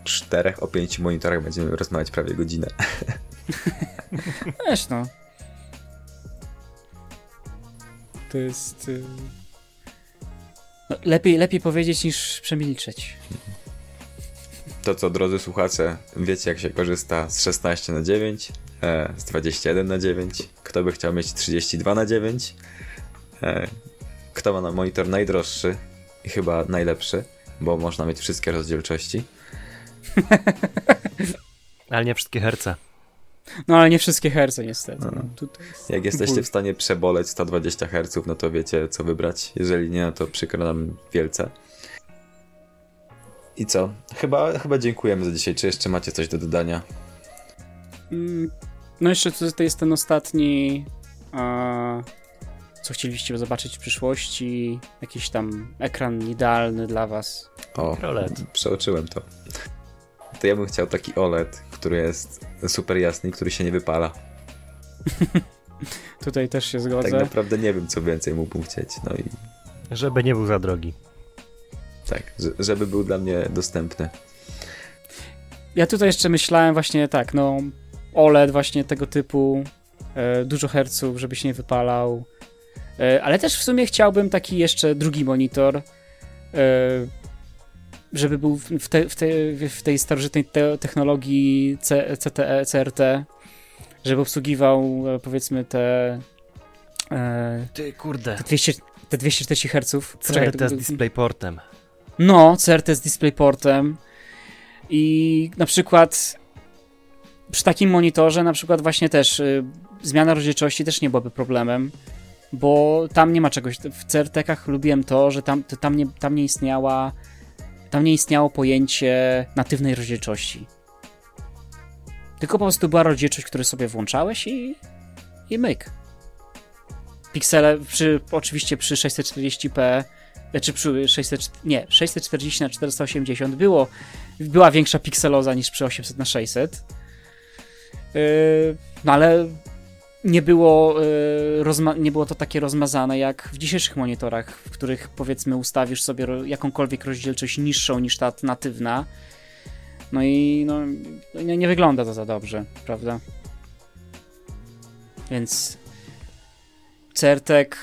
czterech, o pięciu monitorach będziemy rozmawiać prawie godzinę. Wiesz no. To jest... No, lepiej, lepiej powiedzieć niż przemilczeć. To co, drodzy słuchacze, wiecie jak się korzysta z 16 na 9, e, z 21 na 9. Kto by chciał mieć 32 na 9? E, kto ma na monitor najdroższy i chyba najlepszy, bo można mieć wszystkie rozdzielczości. Ale nie wszystkie herce. No ale nie wszystkie herce niestety. No. No, jest Jak jesteście ból. w stanie przeboleć 120 Hz, no to wiecie co wybrać. Jeżeli nie, no to przykro nam wielce. I co? Chyba, chyba dziękujemy za dzisiaj. Czy jeszcze macie coś do dodania? Mm, No jeszcze to, to jest ten ostatni, a, co chcieliście zobaczyć w przyszłości, jakiś tam ekran idealny dla was. O, MikroLED. przeoczyłem to. To ja bym chciał taki OLED, który jest super jasny i który się nie wypala. Tutaj też się Tak zgodzę. naprawdę nie wiem, co więcej mógłbym chcieć. No i Żeby nie był za drogi. tak, że- żeby był dla mnie dostępny. Ja tutaj jeszcze myślałem właśnie tak, no OLED właśnie tego typu, e, dużo herców, żeby się nie wypalał, e, ale też w sumie chciałbym taki jeszcze drugi monitor, e, żeby był w, te, w, te, w tej starożytnej te, technologii C, CTE, CRT, żeby obsługiwał e, powiedzmy te, e, Ty kurde. te, 200, te 240 Hz. CRT z DisplayPortem. No, CRT z DisplayPortem i na przykład przy takim monitorze na przykład właśnie też y, zmiana rozdzielczości też nie byłaby problemem, bo tam nie ma czegoś. W CRT-kach lubiłem to, że tam, to tam, nie, tam nie istniała tam nie istniało pojęcie natywnej rozdzielczości. Tylko po prostu była rozdzielczość, którą sobie włączałeś i, i myk. Piksele przy, oczywiście przy 640p, czy przy 600, nie, 640 na 480 było, była większa pikseloza niż przy 800 na 600. Yy, no ale nie było, yy, nie było to takie rozmazane jak w dzisiejszych monitorach, w których powiedzmy ustawisz sobie jakąkolwiek rozdzielczość niższą niż ta natywna. No i no, nie, nie wygląda to za dobrze, prawda? Więc Certek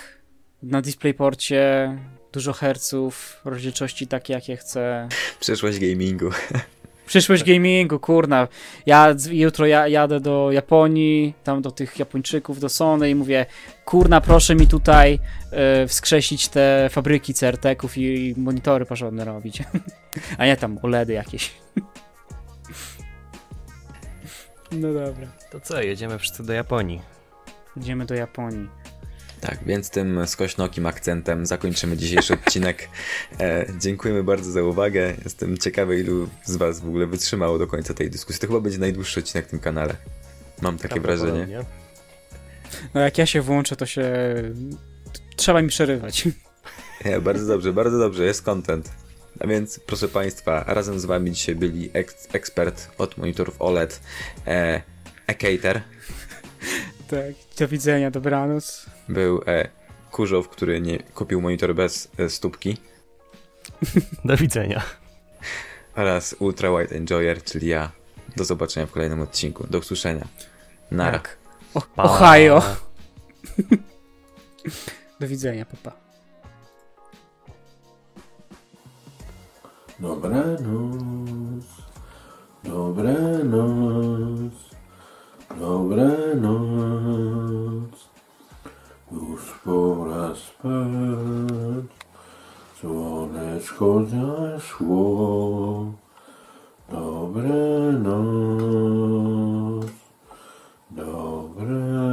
na DisplayPorcie dużo herców, rozdzielczości takie jakie chcę. Przyszłość gamingu. Przyszłość gamingu, kurna. Ja jutro ja, jadę do Japonii, tam do tych Japończyków, do Sony i mówię, kurna, proszę mi tutaj y, wskrzesić te fabryki certeków i, i monitory porządne robić. A nie tam OLEDy jakieś. no dobra. To co, jedziemy wszyscy do Japonii. Jedziemy do Japonii. Tak, więc tym skośnokim akcentem zakończymy dzisiejszy odcinek. E, dziękujemy bardzo za uwagę. Jestem ciekawy, ilu z Was w ogóle wytrzymało do końca tej dyskusji. To chyba będzie najdłuższy odcinek w tym kanale. Mam takie wrażenie. No jak ja się włączę, to się... Trzeba mi przerywać. Ja, bardzo dobrze, bardzo dobrze, jest content. A więc, proszę Państwa, razem z Wami dzisiaj byli eks ekspert od monitorów OLED, e, Ekater. Tak, do widzenia, dobranoc. Był e, Kurzow, który nie kupił monitor bez e, stópki. Do widzenia. Oraz Ultra Wide Enjoyer, czyli ja. Do zobaczenia w kolejnym odcinku. Do usłyszenia. Nara. Tak. O, Ohio. Do widzenia, papa. Dobranoc. Dobranoc. Dobranoc. Już pora spać, słoneczko zaszło, dobre noc, dobre